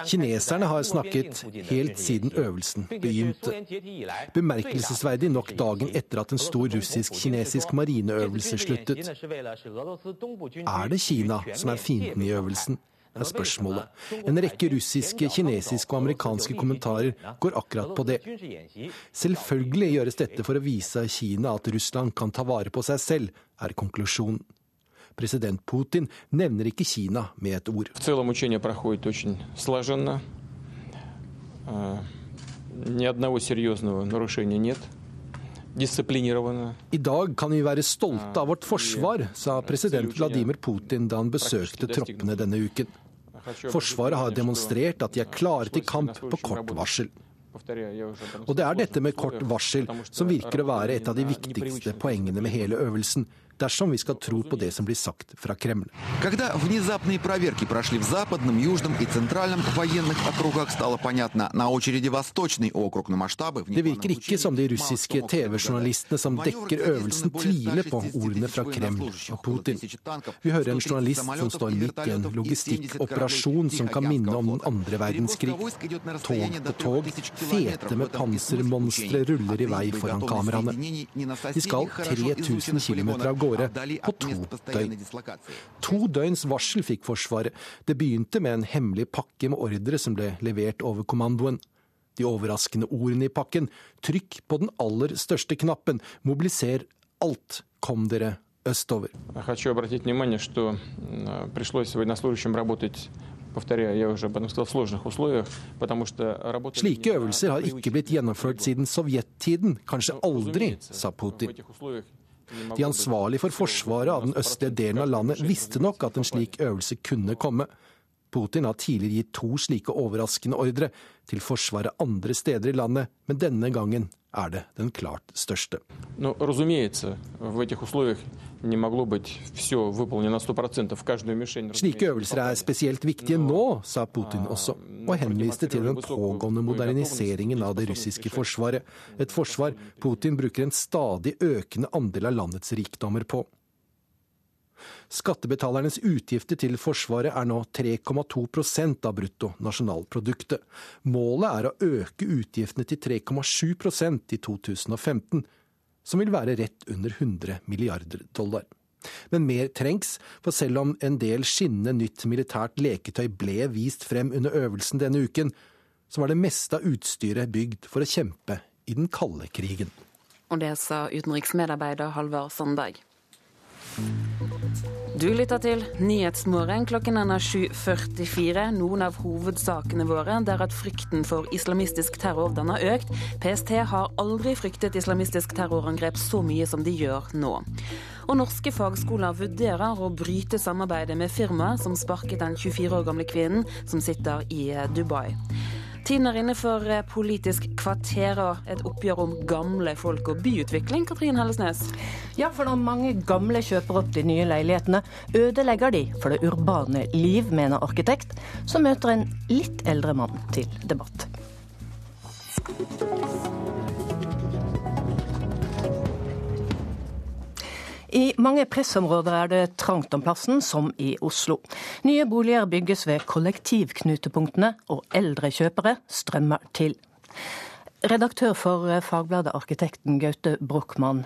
Kineserne har snakket helt siden øvelsen begynte. Bemerkelsesverdig nok dagen etter at en stor russisk-kinesisk marineøvelse sluttet. Er det Kina som er fienden i øvelsen? er spørsmålet. En rekke russiske, kinesiske og amerikanske kommentarer går akkurat på det. Selvfølgelig gjøres dette for å vise Kina at Russland kan ta vare på seg selv, er konklusjonen. President Putin nevner ikke Kina med et ord. I dag kan vi være stolte av vårt forsvar, sa president Vladimir Putin da han besøkte troppene denne uken. Forsvaret har demonstrert at de er klare til kamp på kort varsel. Og det er dette med kort varsel som virker å være et av de viktigste poengene med hele øvelsen dersom vi skal tro på det som blir sagt fra Kreml. Когда внезапные проверки прошли в западном, южном и центральном военных округах, стало понятно, на очереди восточный округ, но масштабы... Det virker ikke som de russiske TV-journalistene som dekker øvelsen, tviler på ordene fra Kreml og Putin. Vi hører en journalist som står midt i en logistikkoperasjon som kan minne om den andre verdenskrig. Tog på tog, fete med pansermonstre ruller i vei foran kameraene. De skal 3000 km av gårde året, på to døgn. To døgns varsel fikk Forsvaret. Det begynte med en hemmelig pakke med ordre som ble levert over kommandoen. De overraskende ordene i pakken, trykk på den aller største knappen, mobiliser alt, kom dere østover. Jeg Slike øvelser har ikke blitt gjennomført siden sovjettiden, kanskje aldri, sa Putin. De ansvarlige for forsvaret av den østlige delen av landet visste nok at en slik øvelse kunne komme. Putin har tidligere gitt to slike overraskende ordre til Forsvaret andre steder i landet, men denne gangen er det den klart største. Но, Slike øvelser er spesielt viktige nå, sa Putin også, og henviste til den pågående moderniseringen av det russiske forsvaret, et forsvar Putin bruker en stadig økende andel av landets rikdommer på. Skattebetalernes utgifter til Forsvaret er nå 3,2 av bruttonasjonalproduktet. Målet er å øke utgiftene til 3,7 i 2015, som vil være rett under 100 milliarder dollar. Men mer trengs, for selv om en del skinnende nytt militært leketøy ble vist frem under øvelsen denne uken, så var det meste av utstyret bygd for å kjempe i den kalde krigen. Og det sa utenriksmedarbeider Halvard Sandberg. Du lytter til Nyhetsmorgen. Klokken er 7.44. Noen av hovedsakene våre der at frykten for islamistisk terror den har økt. PST har aldri fryktet islamistisk terrorangrep så mye som de gjør nå. Og norske fagskoler vurderer å bryte samarbeidet med firmaet som sparket den 24 år gamle kvinnen som sitter i Dubai. Tiden er inne for Politisk kvarter og et oppgjør om gamle folk og byutvikling. Katrin Hellesnes? Ja, for når mange gamle kjøper opp de nye leilighetene, ødelegger de for det urbane liv, mener arkitekt, som møter en litt eldre mann til debatt. I mange pressområder er det trangt om plassen, som i Oslo. Nye boliger bygges ved kollektivknutepunktene, og eldre kjøpere strømmer til. Redaktør for Fagbladet, arkitekten Gaute Brochmann,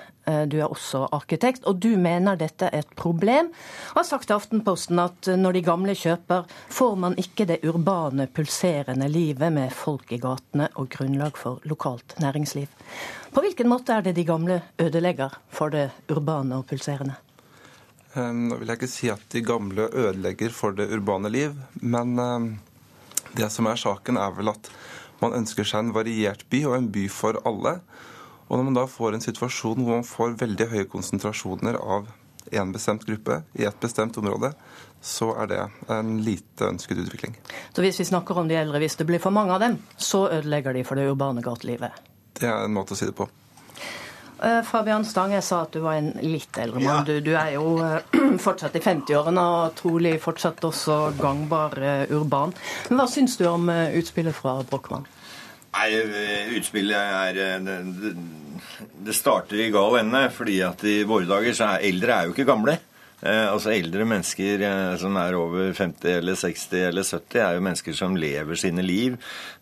du er også arkitekt, og du mener dette er et problem. Og har sagt til Aftenposten at når de gamle kjøper, får man ikke det urbane, pulserende livet med folk i gatene og grunnlag for lokalt næringsliv. På hvilken måte er det de gamle ødelegger for det urbane og pulserende? Nå vil jeg ikke si at de gamle ødelegger for det urbane liv, men det som er saken, er vel at man ønsker seg en variert by og en by for alle. Og når man da får en situasjon hvor man får veldig høye konsentrasjoner av en bestemt gruppe i et bestemt område, så er det en lite ønsket utvikling. Så hvis vi snakker om de eldre, hvis det blir for mange av dem, så ødelegger de for det urbane gatelivet? Det er en måte å si det på. Fabian Stang, jeg sa at du var en litt eldre mann. Du, du, er jo fortsatt i 50-årene og trolig fortsatt også gangbar urban. Men hva syns du om utspillet fra Brochmann? Nei, Utspillet er det, det starter i gal ende. fordi at i våre dager så er eldre er jo ikke gamle. Eh, altså Eldre mennesker eh, som er over 50 eller 60 eller 70, er jo mennesker som lever sine liv.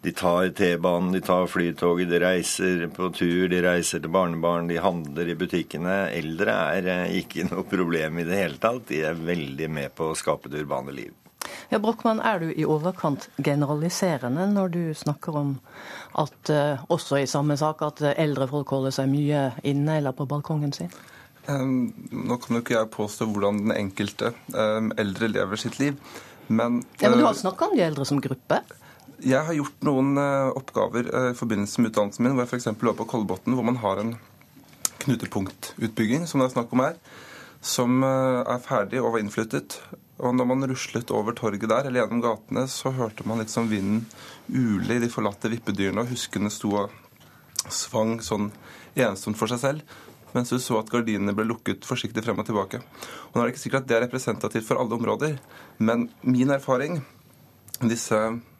De tar T-banen, de tar flytoget, de reiser på tur, de reiser til barnebarn, de handler i butikkene. Eldre er eh, ikke noe problem i det hele tatt. De er veldig med på å skape det urbane liv. Ja, Brochmann, Er du i overkant generaliserende når du snakker om at også i samme sak at eldre folk holder seg mye inne eller på balkongen sin? Nå kan jo ikke jeg påstå hvordan den enkelte eldre lever sitt liv, men Ja, Men du har snakka om de eldre som gruppe? Jeg har gjort noen oppgaver i forbindelse med utdannelsen min, hvor jeg f.eks. var på Kolbotn, hvor man har en knutepunktutbygging, som det er snakk om her, som er ferdig og var innflyttet. Og når man ruslet over torget der, eller gjennom gatene, så hørte man liksom vinden ule i de forlatte vippedyrene, og huskene sto og svang sånn ensomt for seg selv. Mens du så at gardinene ble lukket forsiktig frem og tilbake. Og Nå er det ikke sikkert at det er representativt for alle områder, men min erfaring disse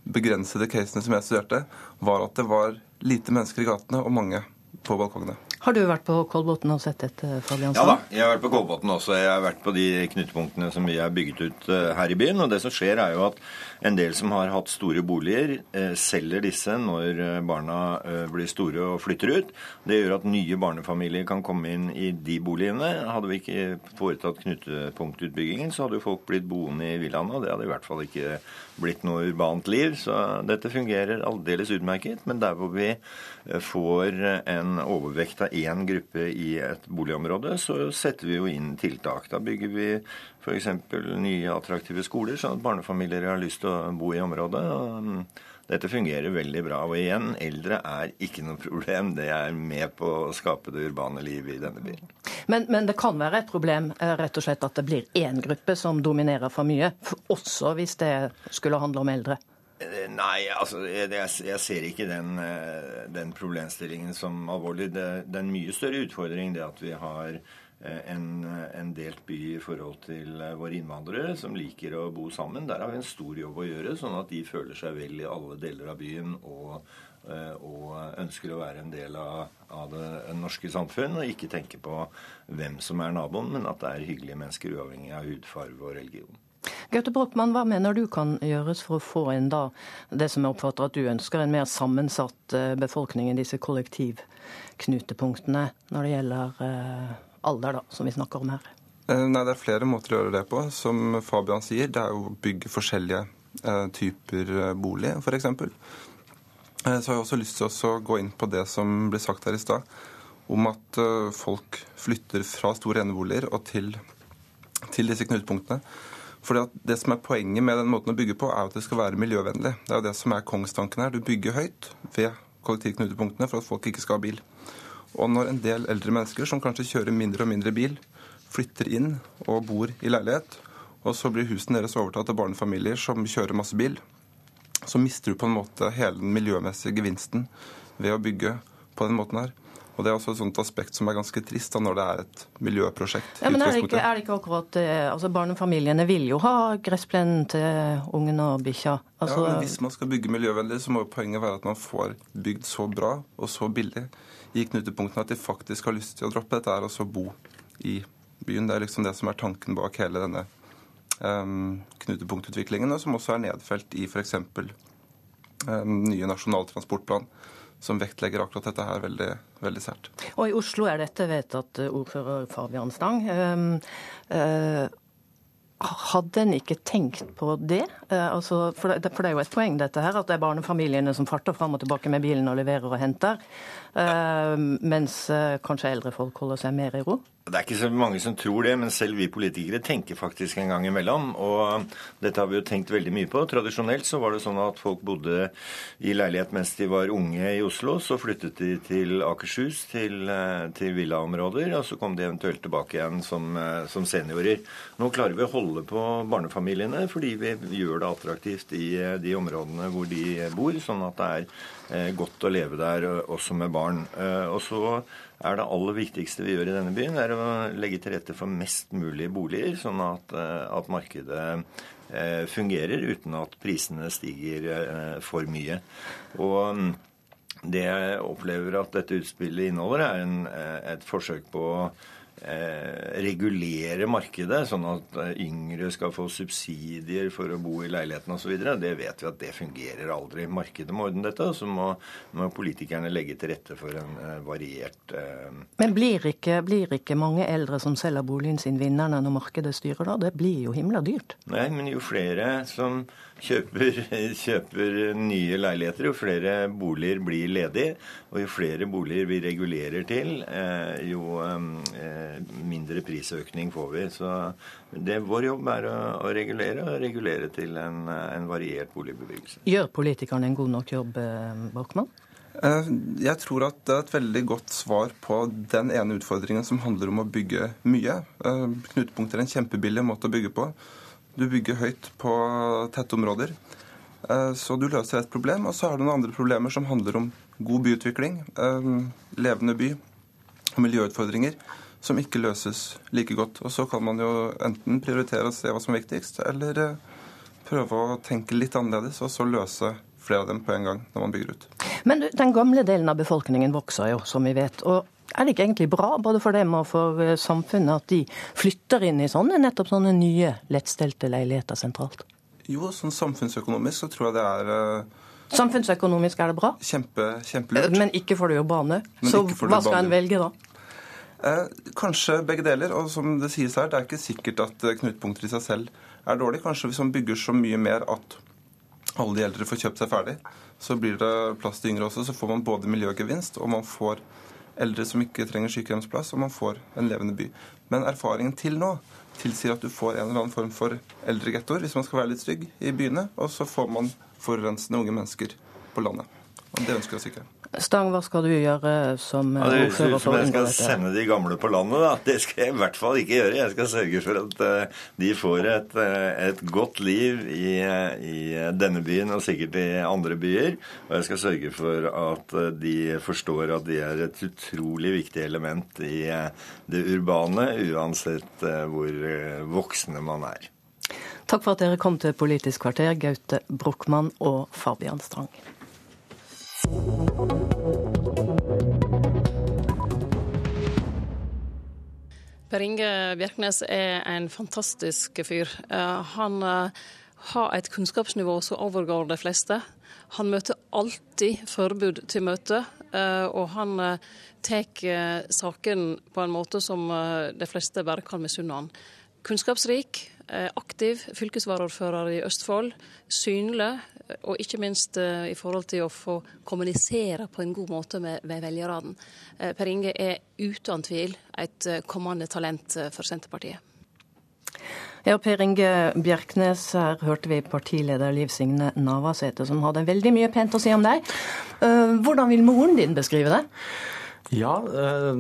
begrensede casene som jeg studerte, var at det var lite mennesker i gatene og mange på balkongene. Har du vært på Kolbotn og sett dette? Fabian Ja da, jeg har vært på Kolbotn også. Jeg har vært på de knutepunktene som vi har bygget ut eh, her i byen. Og det som skjer, er jo at en del som har hatt store boliger, eh, selger disse når eh, barna blir store og flytter ut. Det gjør at nye barnefamilier kan komme inn i de boligene. Hadde vi ikke foretatt knutepunktutbyggingen, så hadde jo folk blitt boende i villaene. Og det hadde i hvert fall ikke blitt noe urbant liv. Så dette fungerer aldeles utmerket. Men der hvor vi får en overvekt av én gruppe i et boligområde, så setter vi jo inn tiltak. Da bygger vi f.eks. nye attraktive skoler, sånn at barnefamilier har lyst til å bo i området. Dette fungerer veldig bra. Og igjen, eldre er ikke noe problem. Det er med på å skape det urbane livet i denne byen. Men, men, det kan være et problem eh, rett og slett at det blir én gruppe som dominerer for mye, også hvis det skulle handle om eldre? Eh, nei, altså jeg, jeg ser ikke den, eh, den, problemstillingen som alvorlig. Det, det, er en mye større utfordring det at vi har en, en, delt by i forhold til våre innvandrere som liker å bo sammen. Der har vi en stor jobb å gjøre, sånn at de føler seg vel i alle deler av byen og, og ønsker å være en del av, av, det norske samfunn, og ikke tenke på hvem som er naboen, men at det er hyggelige mennesker uavhengig av hudfarve og religion. Gaute Brochmann, hva mener du kan gjøres for å få inn da det som jeg oppfatter at du ønsker, en mer sammensatt eh, befolkning i disse kollektivknutepunktene når det gjelder eh, alder, da, som vi snakker om her? Eh, nei, Det er flere måter å gjøre det på. Som Fabian sier, det er jo å bygge forskjellige typer bolig, f.eks. Så har jeg også lyst til å gå inn på det som ble sagt her i stad, om at folk flytter fra store eneboliger og til, til disse knutepunktene. At Det som er poenget med den måten å bygge på, er at det skal være miljøvennlig. Det er jo det som er kongstanken her. Du bygger høyt ved kollektivknutepunktene for at folk ikke skal ha bil. Og når en del eldre mennesker som kanskje kjører mindre og mindre bil, flytter inn og bor i leilighet, og så blir husene deres overtatt av barnefamilier som kjører masse bil, så mister du på en måte hele den miljømessige gevinsten ved å bygge på den måten her. Og Det er også et sånt aspekt som er ganske trist da, når det er et miljøprosjekt. Ja, men er det, ikke, er det ikke akkurat? Altså Barnefamiliene vil jo ha gressplenen til ungen og bikkja. Altså... Ja, men Hvis man skal bygge miljøvennlig, så må poenget være at man får bygd så bra og så billig i knutepunktene at de faktisk har lyst til å droppe dette her og så bo i byen. Det er liksom det som er tanken bak hele denne um, knutepunktutviklingen, og som også er nedfelt i f.eks. Um, nye Nasjonal transportplan som vektlegger akkurat dette her veldig, veldig sært. Og i Oslo er dette vedtatt, eh, ordfører Fabian Stang. Um, uh, hadde en ikke tenkt på det? Uh, altså, for, det? for, det? er jo et poeng dette her, at det er barnefamiliene som farter fram og tilbake med bilen og leverer og henter, uh, mens kanskje eldre folk holder seg mer i ro? Det er ikke så mange som tror det, men selv vi politikere tenker faktisk en gang imellom. Og dette har vi jo tenkt veldig mye på. Tradisjonelt så var det sånn at folk bodde i leilighet mens de var unge i Oslo. Så flyttet de til Akershus, til, til villaområder, og så kom de eventuelt tilbake igjen som, som, seniorer. Nå klarer vi å holde på barnefamiliene fordi vi gjør det attraktivt i de områdene hvor de bor, sånn at det er eh, godt å leve der også med barn. Eh, og så er det aller viktigste vi gjør i denne byen, er å legge til rette for mest mulig boliger, sånn at, eh, at markedet eh, fungerer uten at prisene stiger eh, for mye. Og mm, det jeg opplever at dette utspillet inneholder, er en, et forsøk på Eh, regulere markedet, sånn at eh, yngre skal få subsidier for å bo i leiligheten osv. Det vet vi at det fungerer aldri. Markedet må ordne dette, og så må, må, politikerne legge til rette for en uh, variert uh... Men blir ikke, blir ikke, mange eldre som selger boligen sin vinnerne når markedet styrer da? Det blir jo himla dyrt. Nei, men jo flere som kjøper, kjøper, nye leiligheter, jo flere boliger blir ledige. Og jo flere boliger vi regulerer til, eh, jo eh, mindre prisøkning får vi. Så det, vår jobb er å, å regulere, og regulere til en, en variert boligbebyggelse. Gjør politikerne en god nok jobb, eh, Borkmann? Jeg tror at det er et veldig godt svar på den ene utfordringen som handler om å bygge mye. Knutepunkter er en kjempebillig måte å bygge på. Du bygger høyt på tette områder. Eh, så du løser et problem. Og så har du noen andre problemer som handler om god byutvikling, eh, levende by, og miljøutfordringer som ikke løses like godt. Og så kan man jo enten prioritere å se hva som er viktigst, eller eh, prøve å tenke litt annerledes, og så løse flere av dem på en gang når man bygger ut. Men den gamle delen av befolkningen vokser jo, som vi vet. og er det ikke egentlig bra både for dem og for eh, samfunnet at de flytter inn i sånne, nettopp sånne nye, lettstelte leiligheter sentralt? Jo, sånn samfunnsøkonomisk så tror jeg det er uh, Samfunnsøkonomisk er det bra? Kjempe, kjempelurt. Men ikke for det urbane. Så hva skal en velge da? Eh, kanskje begge deler. Og som det sies her, det er ikke sikkert at knutepunkter i seg selv er dårlig. Kanskje hvis man bygger så mye mer at alle de eldre får kjøpt seg ferdig, så blir det plass til yngre også. Så får man både miljøgevinst, og man får eldre som ikke trenger sykehjemsplass, og man får en levende by. Men erfaringen til nå tilsier at du får en eller annen form for eldregettoer hvis man skal være litt stygg i byene, og så får man forurensende unge mennesker på landet. Og det ønsker vi oss ikke. Stang, hva skal du gjøre som ja, det ordfører som Jeg skal sende de gamle på landet, da. Det skal jeg i hvert fall ikke gjøre. Jeg skal sørge for at uh, de får et, uh, et godt liv i, i, denne byen og sikkert i andre byer. Og jeg skal sørge for at de forstår at de er et utrolig viktig element i det urbane, uansett hvor voksne man er. Takk for at dere kom til Politisk kvarter, Gaute Brochmann og Fabian Strang. Per Inge Bjerknes er en fantastisk fyr. Eh, han eh, har et kunnskapsnivå som overgår de fleste. Han møter alltid forbud til møte, eh, og han tar saken på en måte som de fleste bare kan misunne han. Kunnskapsrik, aktiv fylkesvaraordfører i Østfold. Synlig, og ikke minst eh, i forhold til å få kommunisere på en god måte med, med velgerne. Eh, per Inge er uten tvil et eh, kommende talent for Senterpartiet. Ja, Per Inge Bjerknes, her hørte vi partileder Liv Signe Navarsete, som hadde veldig mye pent å si om deg. Hvordan vil moren din beskrive det? Ja, eh,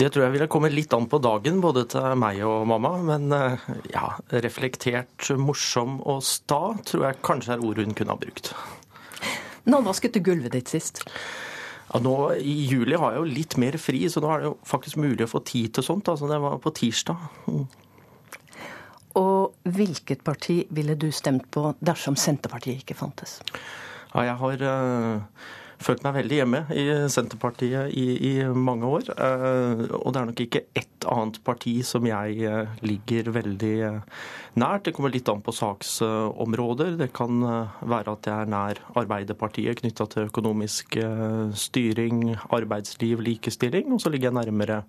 det tror jeg ville komme litt an på dagen, både til meg og mamma. Men eh, ja, reflektert, morsom og sta tror jeg kanskje er ord hun kunne ha brukt. Når vasket du gulvet ditt sist? Ja, nå I juli har jeg jo litt mer fri, så nå er det jo faktisk mulig å få tid til sånt. Altså, det var på tirsdag. Mm. Og hvilket parti ville du stemt på dersom Senterpartiet ikke fantes? Ja, jeg har... Uh følt meg veldig hjemme i Senterpartiet i, i mange år. Eh, og det er nok ikke ett annet parti som jeg eh, ligger veldig eh, nært. Det kommer litt an på saksområder. Det kan være at jeg er nær Arbeiderpartiet knytta til økonomisk styring, arbeidsliv, likestilling. Og så ligger jeg nærmere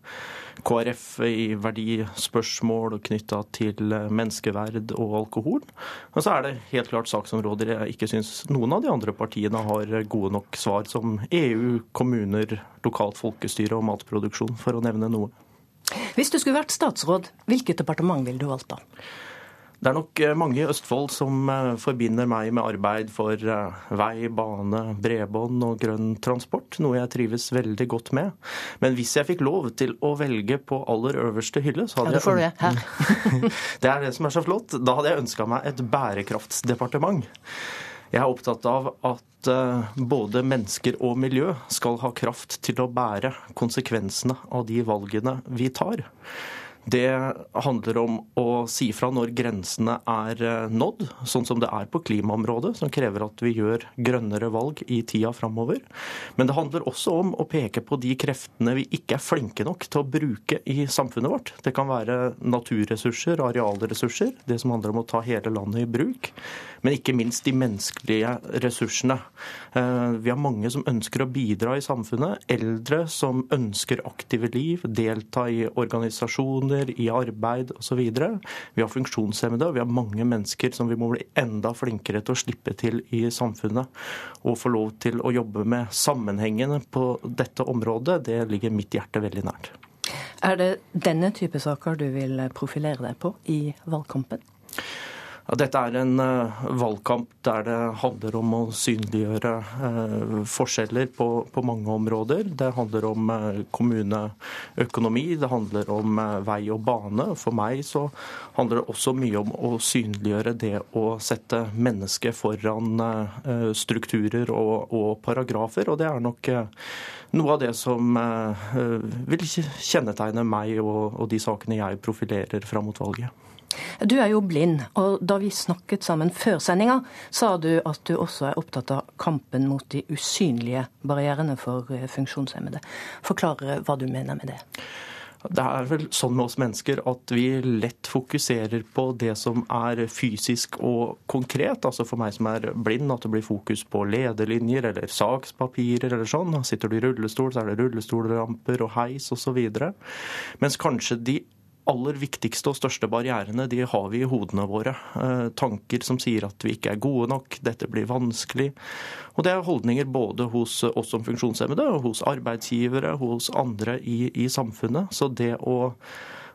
KrF i verdispørsmål knytta til menneskeverd og alkohol. Og så er det helt klart saksområder jeg ikke syns noen av de andre partiene har gode nok svar, som EU, kommuner, lokalt folkestyre og matproduksjon, for å nevne noe. Hvis du skulle vært statsråd, hvilket departement ville du valgt da? Det er nok eh, mange i Østfold som eh, forbinder meg med arbeid for eh, vei, bane, bredbånd og grønn transport, noe jeg trives veldig godt med. Men hvis jeg fikk lov til å velge på aller øverste hylle, så hadde ja, det får jeg det. det er det som er så flott. Da hadde jeg ønska meg et bærekraftsdepartement. Jeg er opptatt av at både mennesker og miljø skal ha kraft til å bære konsekvensene av de valgene vi tar. Det handler om å si fra når grensene er eh, nådd, sånn som det er på klimaområdet, som krever at vi gjør grønnere valg i tida framover. Men det handler også om å peke på de kreftene vi ikke er flinke nok til å bruke i samfunnet vårt. Det kan være naturressurser, arealressurser, det som handler om å ta hele landet i bruk. Men ikke minst de menneskelige ressursene. Eh, vi har mange som ønsker å bidra i samfunnet. Eldre som ønsker aktive liv, delta i organisasjoner funksjoner, i arbeid osv. Vi har funksjonshemmede, og vi har mange mennesker som vi må bli enda flinkere til å slippe til i samfunnet. Og få lov til å jobbe med sammenhengene på dette området, det ligger mitt hjerte veldig nært. Er det denne type saker du vil profilere deg på i valgkampen? Dette er en uh, valgkamp der det handler om å synliggjøre uh, forskjeller på, på, mange områder. Det handler om uh, kommuneøkonomi, det handler om vei og bane. For meg så handler det også mye om å synliggjøre det å sette mennesket foran strukturer og, og, paragrafer. Og det er nok noe av det som vil kjennetegne meg og, og de sakene jeg profilerer fram mot valget. Du er jo blind, og da vi snakket sammen før sendinga, sa du at du også er opptatt av kampen mot de usynlige barrierene for eh, funksjonshemmede. Forklar hva du mener med det. Det er vel sånn med oss mennesker at vi lett fokuserer på det som er fysisk og konkret. Altså for meg som er blind, at det blir fokus på lederlinjer eller sakspapirer eller sånn. Sitter du i rullestol, så er det rullestolramper og heis osv. Mens kanskje de aller viktigste og største barrierene de har vi i hodene våre. Eh, tanker som sier at vi ikke er gode nok, dette blir vanskelig. Og det er holdninger både hos oss som funksjonshemmede, hos arbeidsgivere, hos andre i, i samfunnet. Så det å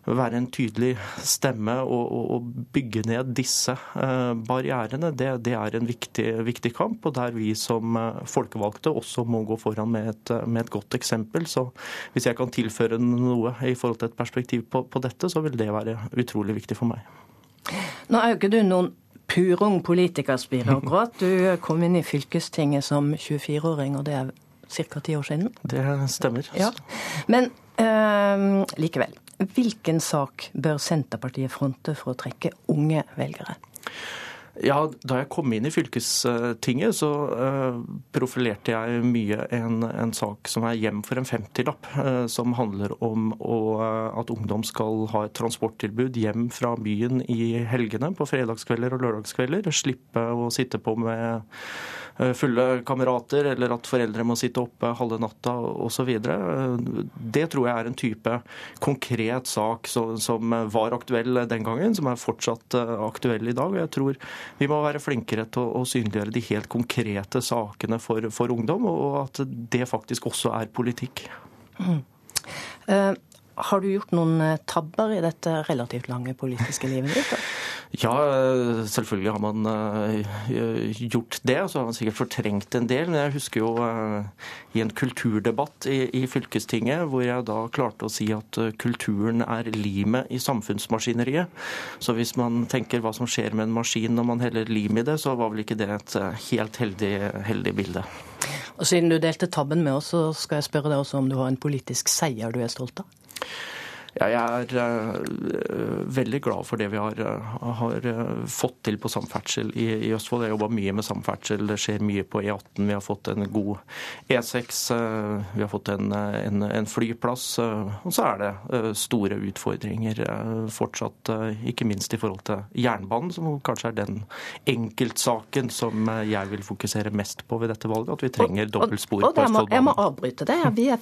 være en tydelig stemme og, og bygge ned disse eh, barrierene, det, det er en viktig, viktig, kamp. Og der vi som eh, folkevalgte også må gå foran med et, med et, godt eksempel. Så hvis jeg kan tilføre noe i forhold til et perspektiv på, på dette, så vil det være utrolig viktig for meg. Nå er jo ikke du noen purung politikerspir akkurat. Du kom inn i fylkestinget som 24-åring, og det er ca. ti år siden? Det stemmer. Ja. Men øh, likevel. Hvilken sak bør Senterpartiet fronte for å trekke unge velgere? Ja, Da jeg kom inn i fylkestinget, så uh, profilerte jeg mye en, en, sak som er hjem for en 50-lapp. Uh, som handler om å, uh, at ungdom skal ha et transporttilbud hjem fra byen i helgene på fredagskvelder og lørdagskvelder. Slippe å sitte på med Eh, fulle kamerater, eller at foreldre må sitte oppe halve natta osv. Det tror jeg er en type konkret sak som var aktuell den gangen, som er fortsatt eh, aktuell i dag. og Jeg tror vi må være flinkere til å synliggjøre de helt konkrete sakene for, for ungdom, og at det faktisk også er politikk. Mm. Uh, har du gjort noen tabber i dette relativt lange politiske livet ditt? Ja, selvfølgelig har man uh, gjort det. Så har man sikkert fortrengt en del. Men jeg husker jo uh, i en kulturdebatt i, i, fylkestinget hvor jeg da klarte å si at uh, kulturen er limet i samfunnsmaskineriet. Så hvis man tenker hva som skjer med en maskin når man heller lim i det, så var vel ikke det et helt heldig, heldig bilde. Og Siden du delte tabben med oss, så skal jeg spørre deg også om du har en politisk seier du er stolt av? Jeg er uh, veldig glad for det vi har, uh, har uh, fått til på samferdsel i, i Østfold. Jeg jobba mye med samferdsel. Det skjer mye på E18. Vi har fått en god E6. vi har fått en, en, en flyplass. og så er det store utfordringer fortsatt, ikke minst i forhold til jernbanen, som kanskje er den enkeltsaken som jeg vil fokusere mest på ved dette valget. At vi trenger dobbeltspor på Østfoldbanen. Jeg må avbryte det. Vi er